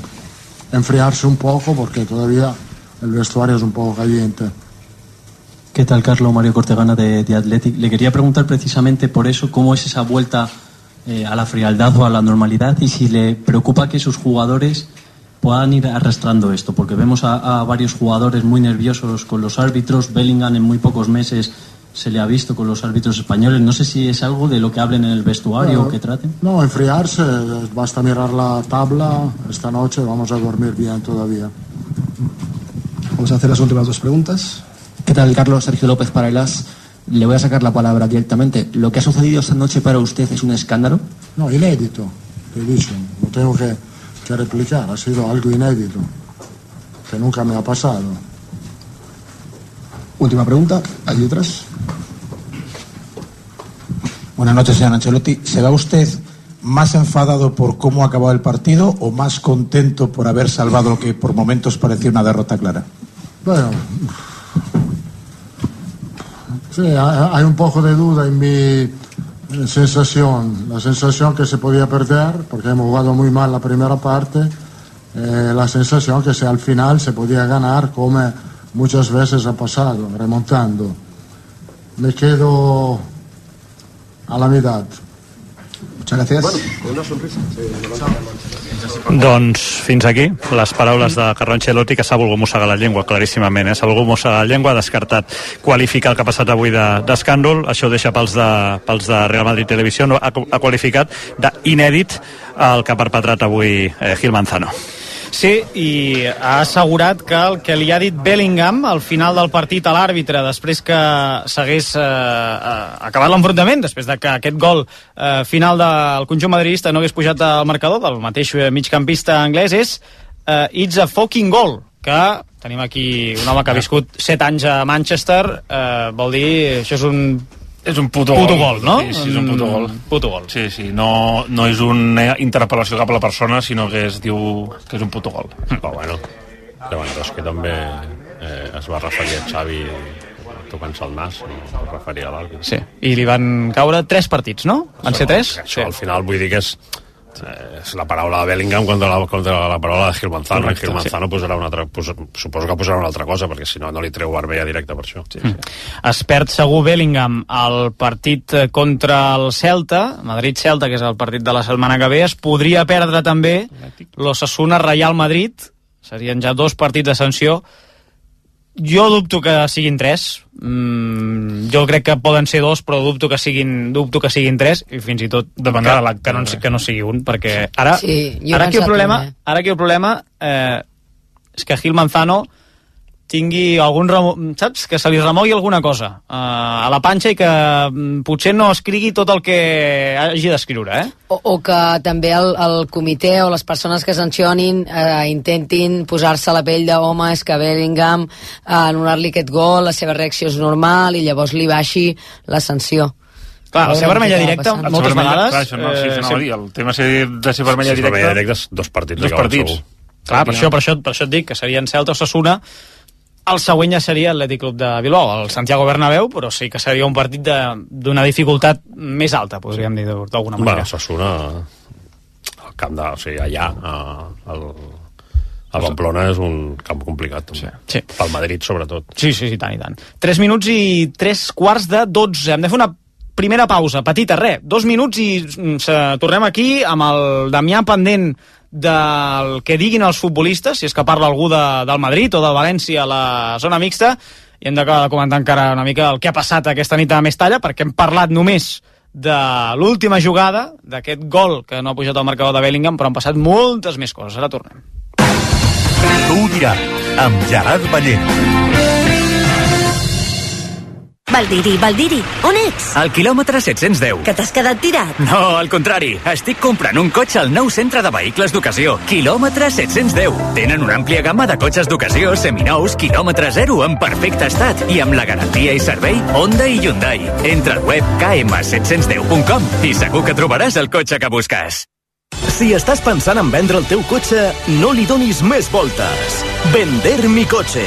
enfriarse un poco porque todavía el vestuario es un poco caliente.
¿Qué tal, Carlos? Mario Cortegana de, de Athletic. Le quería preguntar precisamente por eso, cómo es esa vuelta eh, a la frialdad o a la normalidad y si le preocupa que sus jugadores puedan ir arrastrando esto, porque vemos a, a varios jugadores muy nerviosos con los árbitros. Bellingham en muy pocos meses se le ha visto con los árbitros españoles. No sé si es algo de lo que hablen en el vestuario o que traten.
No, enfriarse, basta mirar la tabla, esta noche vamos a dormir bien todavía.
Vamos a hacer las últimas dos preguntas.
¿Qué tal, Carlos? Sergio López para el AS. Le voy a sacar la palabra directamente. ¿Lo que ha sucedido esta noche para usted es un escándalo?
No, inédito, te he dicho. No tengo que, que replicar, ha sido algo inédito, que nunca me ha pasado.
Última pregunta. ¿Hay otras?
Buenas noches, señor Ancelotti. ¿Se va usted más enfadado por cómo ha acabado el partido o más contento por haber salvado lo que por momentos parecía una derrota clara?
Bueno, sí, ha- hay un poco de duda en mi sensación. La sensación que se podía perder, porque hemos jugado muy mal la primera parte, eh, la sensación que se, al final se podía ganar como muchas veces ha pasado, remontando. Me quedo a la mitad.
Muchas gracias.
Bueno,
con una sonrisa.
Doncs fins aquí les paraules de Carlo Ancelotti que s'ha volgut mossegar la llengua claríssimament, eh? s'ha volgut mossegar la llengua, ha descartat qualificar el que ha passat avui de- d'escàndol, això ho deixa pels de, pels de Real Madrid Televisió, no, ha, ha qualificat d'inèdit el que ha perpetrat avui eh, Gil Manzano.
Sí, i ha assegurat que el que li ha dit Bellingham al final del partit a l'àrbitre, després que s'hagués eh, eh, acabat l'enfrontament, després de que aquest gol eh, final del conjunt madridista no hagués pujat al marcador del mateix eh, migcampista anglès, és eh, It's a fucking goal, que tenim aquí un home que ha viscut 7 anys a Manchester, eh, vol dir, això és un
És un puto,
Puto gol, no?
Sí, sí, és un puto
Un
gol.
Puto gol.
Sí, sí, no, no és una interpel·lació cap a la persona, sinó que es diu que és un puto gol. Però bueno, Lewandowski també eh, es va referir a Xavi tocant-se el nas, no es referia a l'àrbitre.
Sí, i li van caure 3 partits, no? Van ser 3?
Això, al final vull dir que és és la paraula de Bellingham contra la, contra la paraula de Gil Manzano
Correcte,
Gil Manzano posarà una altra, pos, suposo que posarà una altra cosa perquè si no no li treu vermella directa per això sí, sí.
Es perd segur Bellingham al partit eh, contra el Celta, Madrid-Celta, que és el partit de la setmana que ve. Es podria perdre també l'Ossassuna-Real Madrid. Serien ja dos partits de sanció. Jo dubto que siguin tres. Mm, jo crec que poden ser dos, però dubto que siguin, dubto que siguin tres, i fins i tot
Dependrà
que,
de l'acte,
que, no, que no sigui un, perquè ara,
Sí,
ara aquí el problema, ara aquí el problema eh, és que Gil Manzano tingui algun remo... saps? Que se li remogui alguna cosa uh, a la panxa i que mm, potser no escrigui tot el que hagi d'escriure, eh?
O, o que també el, el comitè o les persones que sancionin eh, intentin posar-se la pell de home, és que Bellingham eh, anul·lar-li aquest gol, la seva reacció és normal i llavors li baixi la sanció.
Clar, la
A
ser vermella directa,
passant.
moltes
vermella-
vegades...
clar, això no, sí,
eh,
això no,
sí.
el tema ser de ser vermella
és
directa,
vermella
directa dos partits,
Dos partits. Clar, per això, per, això, per això et dic que serien Celta o Sassuna. El següent ja seria Atlètic Club de Bilbao, el Santiago Bernabéu, però sí que seria un partit de- d'una dificultat més alta, podríem dir d'alguna manera.
Bueno, Sassuna al camp de, o sigui, allà a, al, a Pamplona és un camp complicat també.
Sí.
pel Madrid sobretot
Sí, sí, sí, tant i tant. 3 minuts i 3 quarts de 12. Hem de fer una primera pausa, petita, res, dos minuts i mm, se, tornem aquí amb el Damià pendent del que diguin els futbolistes, si és que parla algú de, del Madrid o del València a la zona mixta, i hem d'acabar de comentar encara una mica el que ha passat aquesta nit a Mestalla, perquè hem parlat només de l'última jugada, d'aquest gol que no ha pujat al marcador de Bellingham, però han passat moltes més coses. Ara tornem.
Tu ho diràs, amb Gerard Ballent.
Valdiri, Valdiri, on ets?
Al quilòmetre 710.
Que t'has quedat tirat?
No, al contrari. Estic comprant un cotxe al nou centre de vehicles d'ocasió. Quilòmetre 710. Tenen una àmplia gamma de cotxes d'ocasió, seminous, quilòmetre zero, en perfecte estat i amb la garantia i servei Honda i Hyundai. Entra al web km710.com i segur que trobaràs el cotxe que busques.
Si estàs pensant en vendre el teu cotxe, no li donis més voltes. Vender mi cotxe.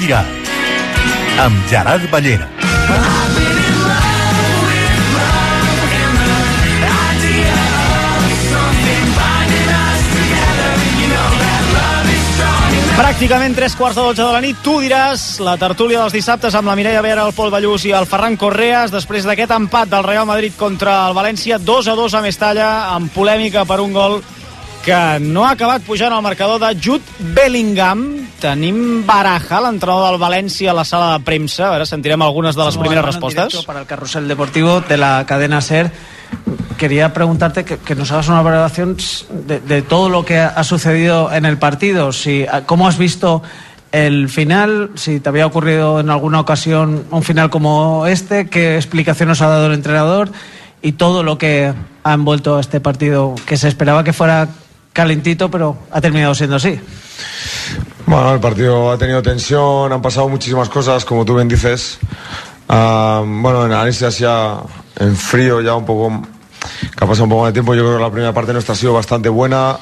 Diràs. Amb Gerard Ballera.
Pràcticament tres quarts de dotze de la nit, tu diràs la tertúlia dels dissabtes amb la Mireia Vera, el Pol Ballús i el Ferran Correas després d'aquest empat del Real Madrid contra el València, 2 a 2 a Mestalla, amb polèmica per un gol que no ha acabat pujant al marcador de Jude Bellingham. Tenim Baraja, l'entrenador del València, a la sala de premsa. A veure, sentirem algunes de les
Somos
primeras
directo Para el carrusel deportivo de la cadena SER, quería preguntarte que, que nos hagas una valoración de, de todo lo que ha sucedido en el partido. Si, ¿Cómo has visto el final? Si te había ocurrido en alguna ocasión un final como este, ¿qué explicación nos ha dado el entrenador? Y todo lo que ha envuelto este partido, que se esperaba que fuera calentito, pero ha terminado siendo así.
Bueno, el partido ha tenido tensión, han pasado muchísimas cosas, como tú bien dices. Ah, bueno, en análisis en frío, ya un poco, que ha pasado un poco de tiempo, yo creo que la primera parte nuestra ha sido bastante buena.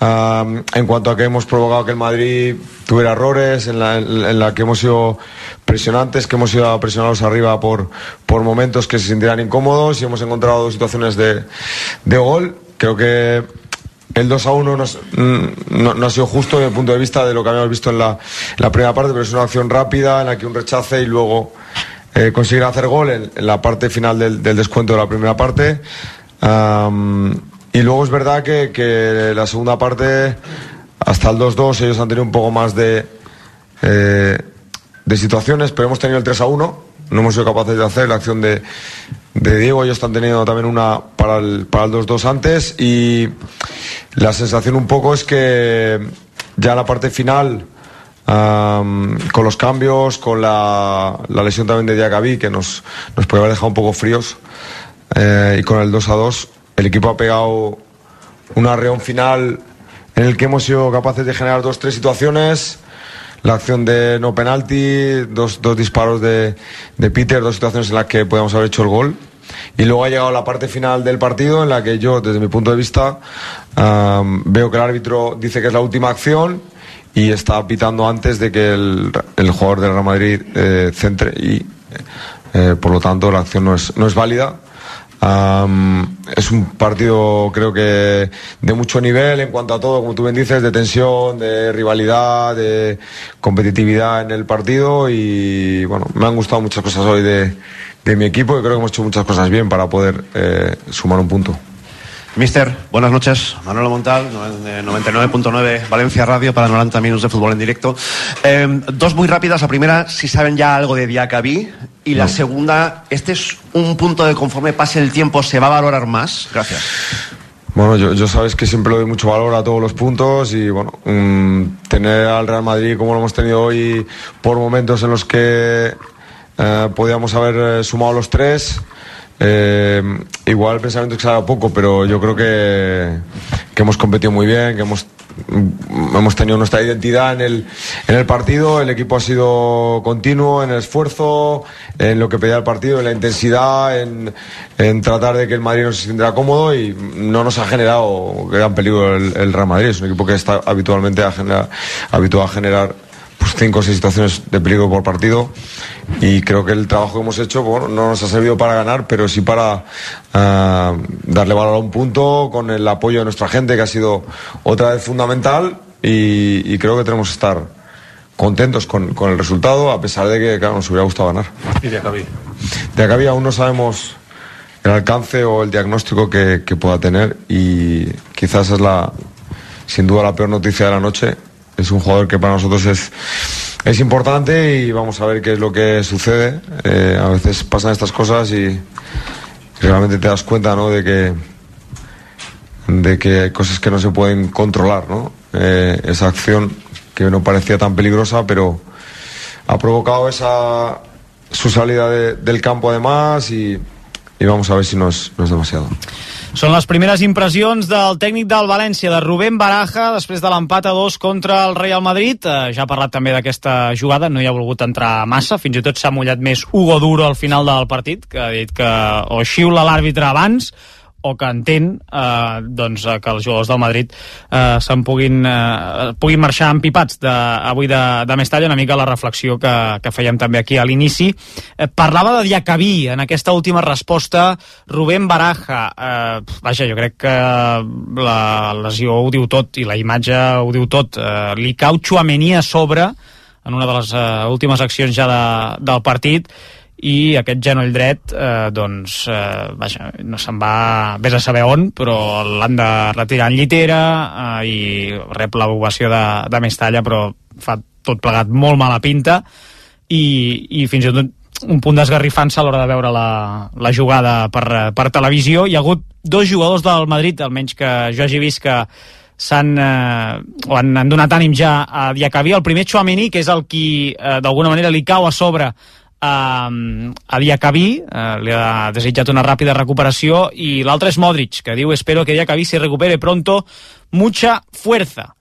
Ah, en cuanto a que hemos provocado que el Madrid tuviera errores, en la, en- en la que hemos sido presionantes, que hemos sido presionados arriba por, por momentos que se sintieran incómodos y hemos encontrado situaciones de, de gol. Creo que el 2 a 1 no, es- mm, no- ha sido justo desde el punto de vista de lo que habíamos visto en la, primera parte, pero es una acción rápida en la que un rechace y luego eh, conseguir hacer gol en, la parte final del, descuento de la primera parte. Y luego es verdad que, que la segunda parte, hasta el 2-2, ellos han tenido un poco más de, eh, de situaciones, pero hemos tenido el 3 a 1. No hemos sido capaces de hacer la acción de, de Diego. Ellos están teniendo también una para el, para el 2-2 antes. Y la sensación un poco es que ya la parte final, am, con los cambios, con la, la lesión también de Diacabí, que nos, nos puede haber dejado un poco fríos, eh, y con el 2 a 2, el equipo ha pegado un arreón final en el que hemos sido capaces de generar dos, tres situaciones. La acción de no penalti, dos, dos disparos de, de Peter, dos situaciones en las que podíamos haber hecho el gol. Y luego ha llegado la parte final del partido en la que yo, desde mi punto de vista, veo que el árbitro dice que es la última acción y está pitando antes de que el, el jugador del Real Madrid eh, centre y eh, por lo tanto la acción no es, no es válida. Am, es un partido creo que de mucho nivel en cuanto a todo, como tú bien dices, de tensión, de rivalidad, de competitividad en el partido y bueno, me han gustado muchas cosas hoy de, de mi equipo y creo que hemos hecho muchas cosas bien para poder eh, sumar un punto.
Mister, buenas noches. Manuel Montal, eh, 99.9 Valencia Radio para 90 minutos de fútbol en directo. Eh, dos muy rápidas. La primera, si saben ya algo de Diacabí. Y la
No.
segunda, ¿este es un punto de conforme pase el tiempo se va a valorar más? Gracias.
Bueno, yo, yo sabes que siempre le doy mucho valor a todos los puntos y bueno, mm, tener al Real Madrid como lo hemos tenido hoy por momentos en los que eh, podíamos haber eh, sumado los tres. Eh, igual pensamiento haga poco, pero yo creo que, que hemos competido muy bien, que hemos, mm, hemos tenido nuestra identidad en el, en el partido, el equipo ha sido continuo en el esfuerzo, en lo que pedía el partido, en la intensidad, en, en tratar de que el Madrid no se sintiera cómodo y no nos ha generado gran peligro el, el Real Madrid. Es un equipo que está habitualmente a generar, habituado a generar pues, cinco o seis situaciones de peligro por partido y creo que el trabajo que hemos hecho bueno, no nos ha servido para ganar, pero sí para ah, darle valor a un punto con el apoyo de nuestra gente que ha sido otra vez fundamental y, y creo que tenemos que estar contentos con, con el resultado a pesar de que claro, nos hubiera gustado ganar.
Y de Acabí.
De acá había aún no sabemos el alcance o el diagnóstico que, que pueda tener y quizás es la, sin duda la peor noticia de la noche. Es un jugador que para nosotros es es importante y vamos a ver qué es lo que sucede. Eh, a veces pasan estas cosas y realmente te das cuenta, ¿no? De que de que hay cosas que no se pueden controlar, ¿no? Eh, esa acción que no parecía tan peligrosa, pero ha provocado esa su salida de- del campo además y, y vamos a ver si no es, no es demasiado.
Són les primeres impressions del tècnic del València, de Rubén Baraja, després de l'empat a dos contra el Real Madrid. Eh, ja ha parlat també d'aquesta jugada, no hi ha volgut entrar massa, fins i tot s'ha mullat més Hugo Duro al final del partit, que ha dit que o xiula l'àrbitre abans o que entén eh, doncs, eh, que els jugadors del Madrid eh, puguin, eh, puguin marxar empipats de, avui de, de Mestalla, una mica la reflexió que, que fèiem també aquí a l'inici. Eh, parlava de Diacabí en aquesta última resposta, Rubén Baraja. Eh, vaja, jo crec que la lesió ho diu tot i la imatge ho diu tot. Eh, li cau Chouameni a sobre en una de les eh, últimes accions ja de, del partit i aquest genoll dret eh, doncs eh, vaja, no se'n va vés a saber on però l'han de retirar en llitera eh, i rep l'ovació de, de Mestalla però fa tot plegat molt mala pinta i, i fins i tot un punt d'esgarrifant-se a l'hora de veure la, la jugada per, per televisió. Hi ha hagut dos jugadors del Madrid, almenys que jo hagi vist que s'han eh, han, han donat ànim ja a Diacabí. El primer Chouameni, que és el qui eh, d'alguna manera li cau a sobre a, a Diacabí, eh, li ha desitjat una ràpida recuperació, i l'altre és Modric, que diu espero que Diacabí se recupere pronto, mucha fuerza.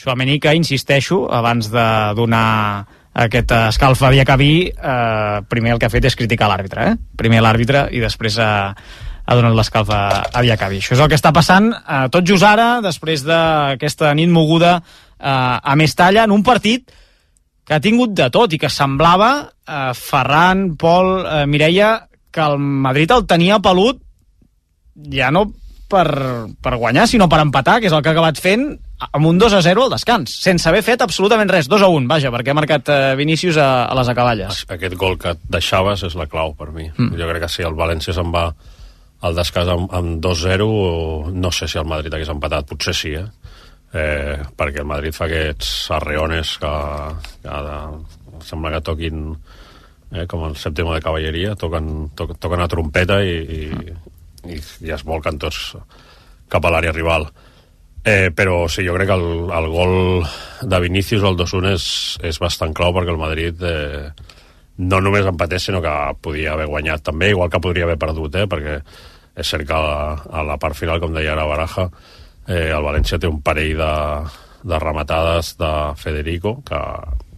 Chouameni, que insisteixo, abans de donar aquest escalf a Diacabí, eh, primer el que ha fet és criticar l'àrbitre, eh? Primer l'àrbitre i després ha, ha donat l'escalf a, a Diacabí. Això és el que està passant eh, tot just ara, després d'aquesta nit moguda eh, a Mestalla, en un partit que ha tingut de tot i que semblava eh, Ferran, Pol, eh, Mireia, que el Madrid el tenia pelut ja no per, per guanyar, sinó per empatar, que és el que ha acabat fent amb un 2 a 0 al descans, sense haver fet absolutament res, 2 a 1, vaja, perquè ha marcat eh, Vinícius a, a les acaballes.
Aquest gol que deixaves és la clau per mi.
Mm.
Mm. Jo crec que si el València se'n va al descans amb, amb 2-0, no sé si el Madrid hagués empatat, potser sí, eh? Eh perquè el Madrid fa aquests arreones que, que de, sembla que toquin eh, com el sèptimo de cavalleria, toquen, to, toquen a trompeta i, i, i, i es volquen tots cap a l'àrea rival. Eh, però sí, jo crec que el, el gol de Vinícius, el 2-1, és, és bastant clau perquè el Madrid eh, no només empatés, sinó que podia haver guanyat també, igual que podria haver perdut, eh, perquè és cert que a la, a la part final, com deia ara Baraja, eh, el València té un parell de, de rematades de Federico que,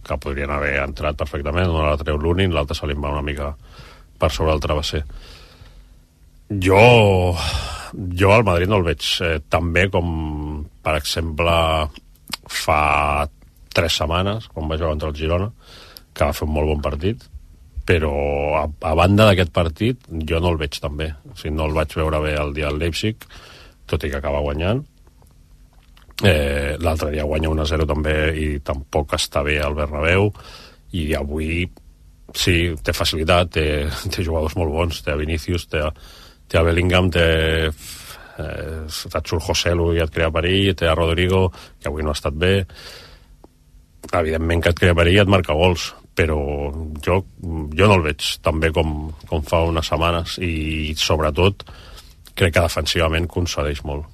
que podrien haver entrat perfectament, una la treu l'únic, l'altra se li va una mica per sobre el travesser. Jo, jo al Madrid no el veig eh, tan bé com, per exemple, fa tres setmanes, quan va jugar contra el Girona, que va fer un molt bon partit, però a, a banda d'aquest partit jo no el veig tan bé. O sigui, no el vaig veure bé el dia del Leipzig, tot i que acaba guanyant. Eh, L'altre dia guanya 1-0 també i tampoc està bé al Bernabéu i avui sí, té facilitat, té, té jugadors molt bons, té a Vinícius, té a, té a Bellingham, té eh, et surt Joselu i et crea perill, té a Rodrigo, que avui no ha estat bé, evidentment que et crea perill i et marca gols, però jo, jo no el veig tan bé com, com fa unes setmanes i sobretot crec que defensivament concedeix molt.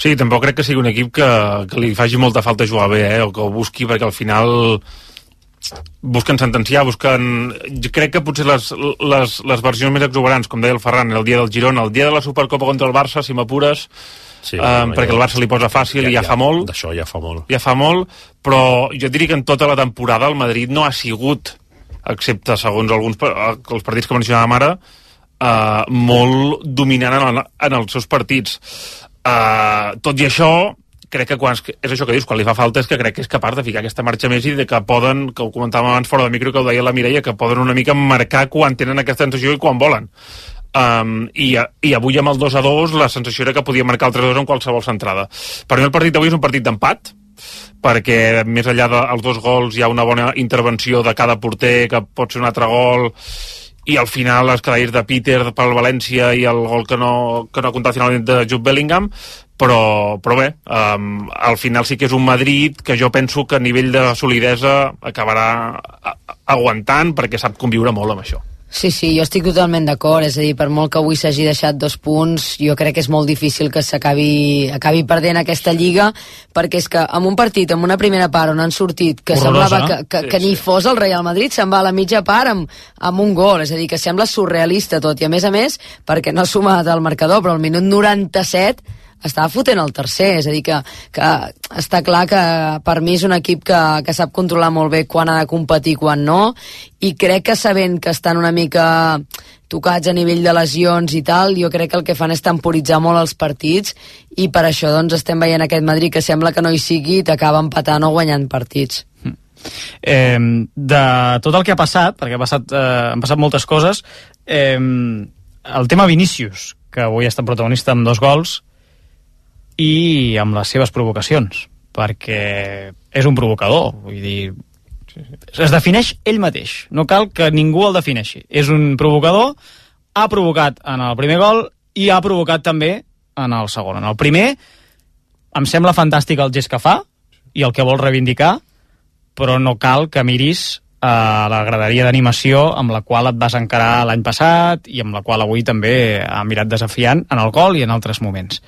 Sí, tampoc crec que sigui un equip que, que li faci molta falta jugar bé, eh? o que ho busqui, perquè al final busquen sentenciar, busquen... Jo crec que potser les, les, les versions més exuberants, com deia el Ferran, el dia del Girona, el dia de la Supercopa contra el Barça, si m'apures,
Sí,
um,
bueno,
perquè
ja-
el Barça li posa fàcil
ja-
i ja,
ja-
fa molt.
D'això ja fa molt.
Ja fa molt, però jo diria que en tota la temporada el Madrid no ha sigut, excepte segons alguns eh, els partits que mencionàvem ara, uh, molt dominant en, en els seus partits. Uh, tot i això, crec que quan, és això que dius, quan li fa falta és que crec que és capaç de ficar aquesta marxa més i de que poden, que ho comentàvem abans fora de micro, que ho deia la Mireia, que poden una mica marcar quan tenen aquesta sensació i quan volen. Um, i, i avui amb el 2 a 2 la sensació era que podia marcar el 3 a 2 en qualsevol centrada per mi el partit d'avui és un partit d'empat perquè més enllà dels dos gols hi ha una bona intervenció de cada porter que pot ser un altre gol i al final les cadaïs de Peter pel València i el gol que no, que no ha comptat finalment de Jude Bellingham però, però bé, um, al final sí que és un Madrid que jo penso que a nivell de solidesa acabarà aguantant perquè sap conviure molt amb això.
Sí, sí, jo estic totalment d'acord, és a dir, per molt que avui s'hagi deixat dos punts, jo crec que és molt difícil que s'acabi acabi perdent aquesta lliga, perquè és que amb un partit, amb una primera part on han sortit, que
Horrorosa,
semblava
no?
que, que,
Sí,
que ni fos el Real Madrid, se'n va a la mitja part amb, amb un gol, és a dir, que sembla surrealista tot, i a més a més, perquè no ha sumat el marcador, però al minut 97 estava fotent el tercer, és a dir, que, que està clar que per mi és un equip que, que sap controlar molt bé quan ha de competir i quan no, i crec que sabent que estan una mica tocats a nivell de lesions i tal, jo crec que el que fan és temporitzar molt els partits i per això doncs estem veient aquest Madrid que sembla que no hi sigui i t'acaba empatant o guanyant partits.
eh, de tot el que ha passat, perquè ha passat, eh, han passat moltes coses, eh, el tema Vinícius, que avui ha estat protagonista amb dos gols, i amb les seves provocacions, perquè és un provocador, vull dir, es defineix ell mateix, no cal que ningú el defineixi. És un provocador, ha provocat en el primer gol i ha provocat també en el segon. En el primer, em sembla fantàstic el gest que fa i el que vol reivindicar, però no cal que miris a la graderia d'animació amb la qual et vas encarar l'any passat i amb la qual avui també ha mirat desafiant en el gol i en altres moments.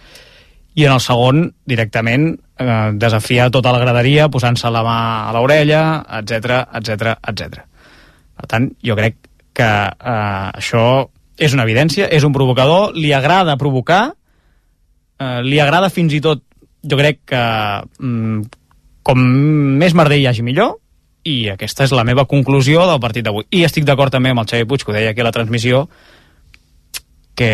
I en el segon, directament, eh, desafia tota la graderia posant-se la mà a l'orella, etc etc etc. Per tant, jo crec que eh, això és una evidència, és un provocador, li agrada provocar, eh, li agrada fins i tot, jo crec que mm, com més merder hi hagi millor, i aquesta és la meva conclusió del partit d'avui. I estic d'acord també amb el Xavi Puig, que ho deia aquí a la transmissió, que,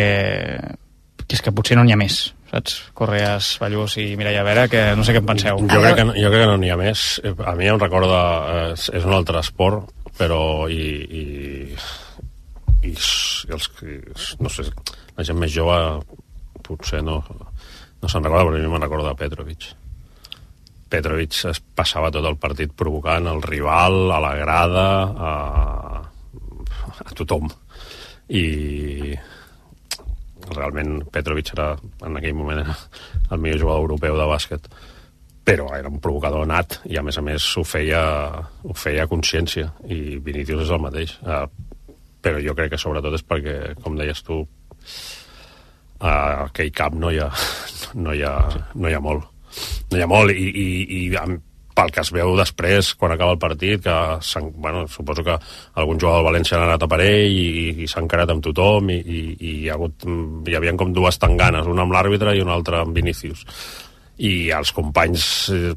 que és que potser no n'hi ha més, saps? Correas, Ballús i Mireia Vera, que no sé què en penseu.
Jo crec, que, no- jo crec que no n'hi ha més. Eh, A mi em recorda... eh, És, és un altre esport, però... I, i, i, i els, que- no sé, la gent més jove potser no, no se'n recorda, però a mi me'n recorda Petrovic. Petrovic es passava tot el partit provocant el rival, a la grada, a, a tothom. I realment Petrovic era, en aquell moment era el millor jugador europeu de bàsquet. Però era un provocador nat i a més a més ho feia, ho feia consciència. I Vinicius és el mateix. Uh, però jo crec que sobretot és perquè com deies tu a aquell cap no hi ha, no hi ha, no hi ha molt. No hi ha molt. I, i, i amb, pel que es veu després quan acaba el partit que bueno, suposo que algun jugador del València ha anat a per ell i, i s'ha encarat amb tothom i, i, i hi, ha hagut, hi havia com dues tanganes una amb l'àrbitre i una altra amb Vinicius i els companys eh,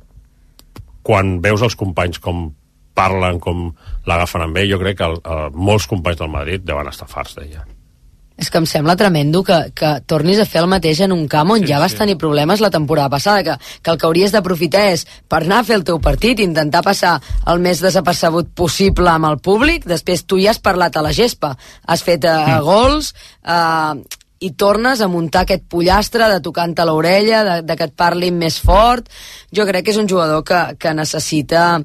quan veus els companys com parlen, com l'agafen amb ell, jo crec que el, el, molts companys del Madrid deuen estar farts d'ella.
És que em sembla tremendo que, que tornis a fer el mateix en un camp on sí, ja vas
sí.
tenir problemes la temporada passada, que, que el que hauries d'aprofitar és per anar a fer el teu partit, intentar passar el més desapercebut possible amb el públic, després tu ja has parlat a la gespa, has fet uh, mm. gols, uh, i tornes a muntar aquest pollastre de tocant-te l'orella, de, de que et parlin més fort. Jo crec que és un jugador que, que necessita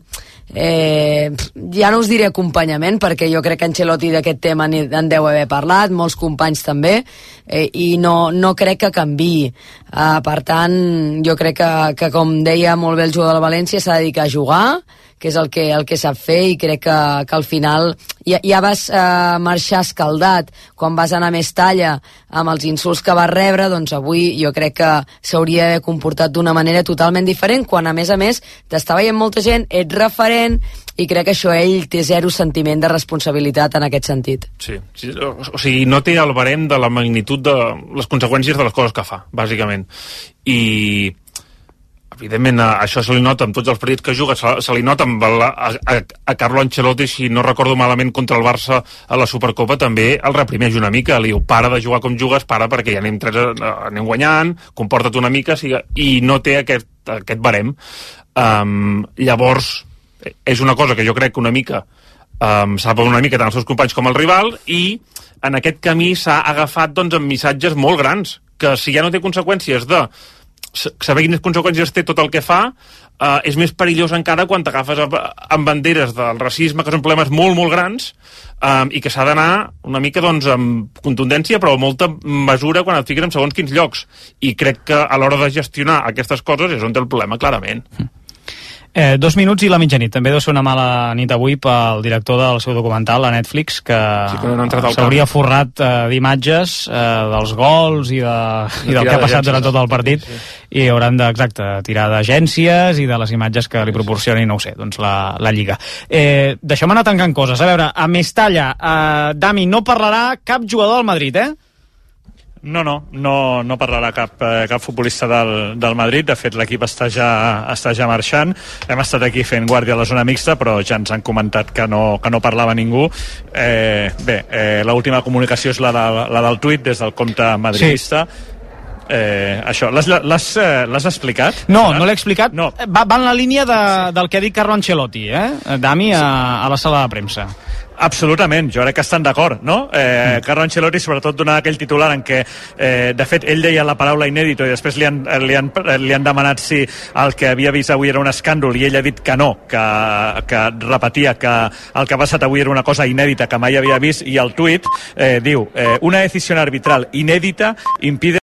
eh, ja no us diré acompanyament perquè jo crec que Ancelotti d'aquest tema en deu haver parlat, molts companys també eh, i no, no crec que canvi uh, per tant jo crec que, que com deia molt bé el jugador del València s'ha de dedicar a jugar que és el que, el que sap fer i crec que, que al final ja, ja vas eh, marxar escaldat quan vas anar més talla amb els insults que vas rebre, doncs avui jo crec que s'hauria comportat d'una manera totalment diferent, quan a més a més t'està veient molta gent, ets referent i crec que això ell té zero sentiment de responsabilitat en aquest sentit.
Sí, sí, o o sigui, no té el barem de la magnitud de les conseqüències de les coses que fa, bàsicament. I, evidentment, a, això se li nota amb tots els partits que juga, se, se li nota amb la, a, a, Carlo Ancelotti, si no recordo malament, contra el Barça a la Supercopa, també el reprimeix una mica, li diu, para de jugar com jugues, para perquè ja anem, tres, eh, anem guanyant, comporta't una mica, siga, i no té aquest, aquest barem. Um, llavors, és una cosa que jo crec que una mica um, s'ha una mica tant els seus companys com el rival i en aquest camí s'ha agafat doncs, amb missatges molt grans que si ja no té conseqüències de saber quines conseqüències té tot el que fa uh, és més perillós encara quan t'agafes amb, banderes del racisme, que són problemes molt, molt grans, um, i que s'ha d'anar una mica doncs, amb contundència, però amb molta mesura quan et fiques en segons quins llocs. I crec que a l'hora de gestionar aquestes coses és on té el problema, clarament.
Eh, dos minuts i la mitjanit. També deu ser una mala nit avui pel director del seu documental a Netflix, que,
Sí, no
s'hauria
camp.
forrat eh, d'imatges eh, dels gols i, de, i del que ha passat durant tot el partit i hauran de, exacte, tirar d'agències i de les imatges que li proporcioni, no ho sé, doncs la, la Lliga. Eh, Deixeu-me anar tancant coses. A veure, a Mestalla, eh, Dami, no parlarà cap jugador del Madrid, eh?
No, no, no, no parlarà cap, eh, cap futbolista del, del Madrid. De fet, l'equip està, ja, està ja marxant. Hem estat aquí fent guàrdia a la zona mixta, però ja ens han comentat que no, que no parlava ningú. Eh, bé, eh, l'última comunicació és la, de, la del tuit des del compte madridista. Sí. Eh, això, l'has eh, explicat?
No, no l'he explicat. No. Va, va en la línia de, del que ha dit Carlo Ancelotti, eh? Dami, a, a la sala de premsa.
Absolutament, jo crec que estan d'acord, no? Eh, mm. Carlo Ancelotti sobretot donava aquell titular en què, eh, de fet, ell deia la paraula inèdito i després li han, li, han, li han demanat si el que havia vist avui era un escàndol i ell ha dit que no, que, que repetia que el que ha passat avui era una cosa inèdita que mai havia vist i el tuit eh, diu eh, una decisió arbitral inèdita impide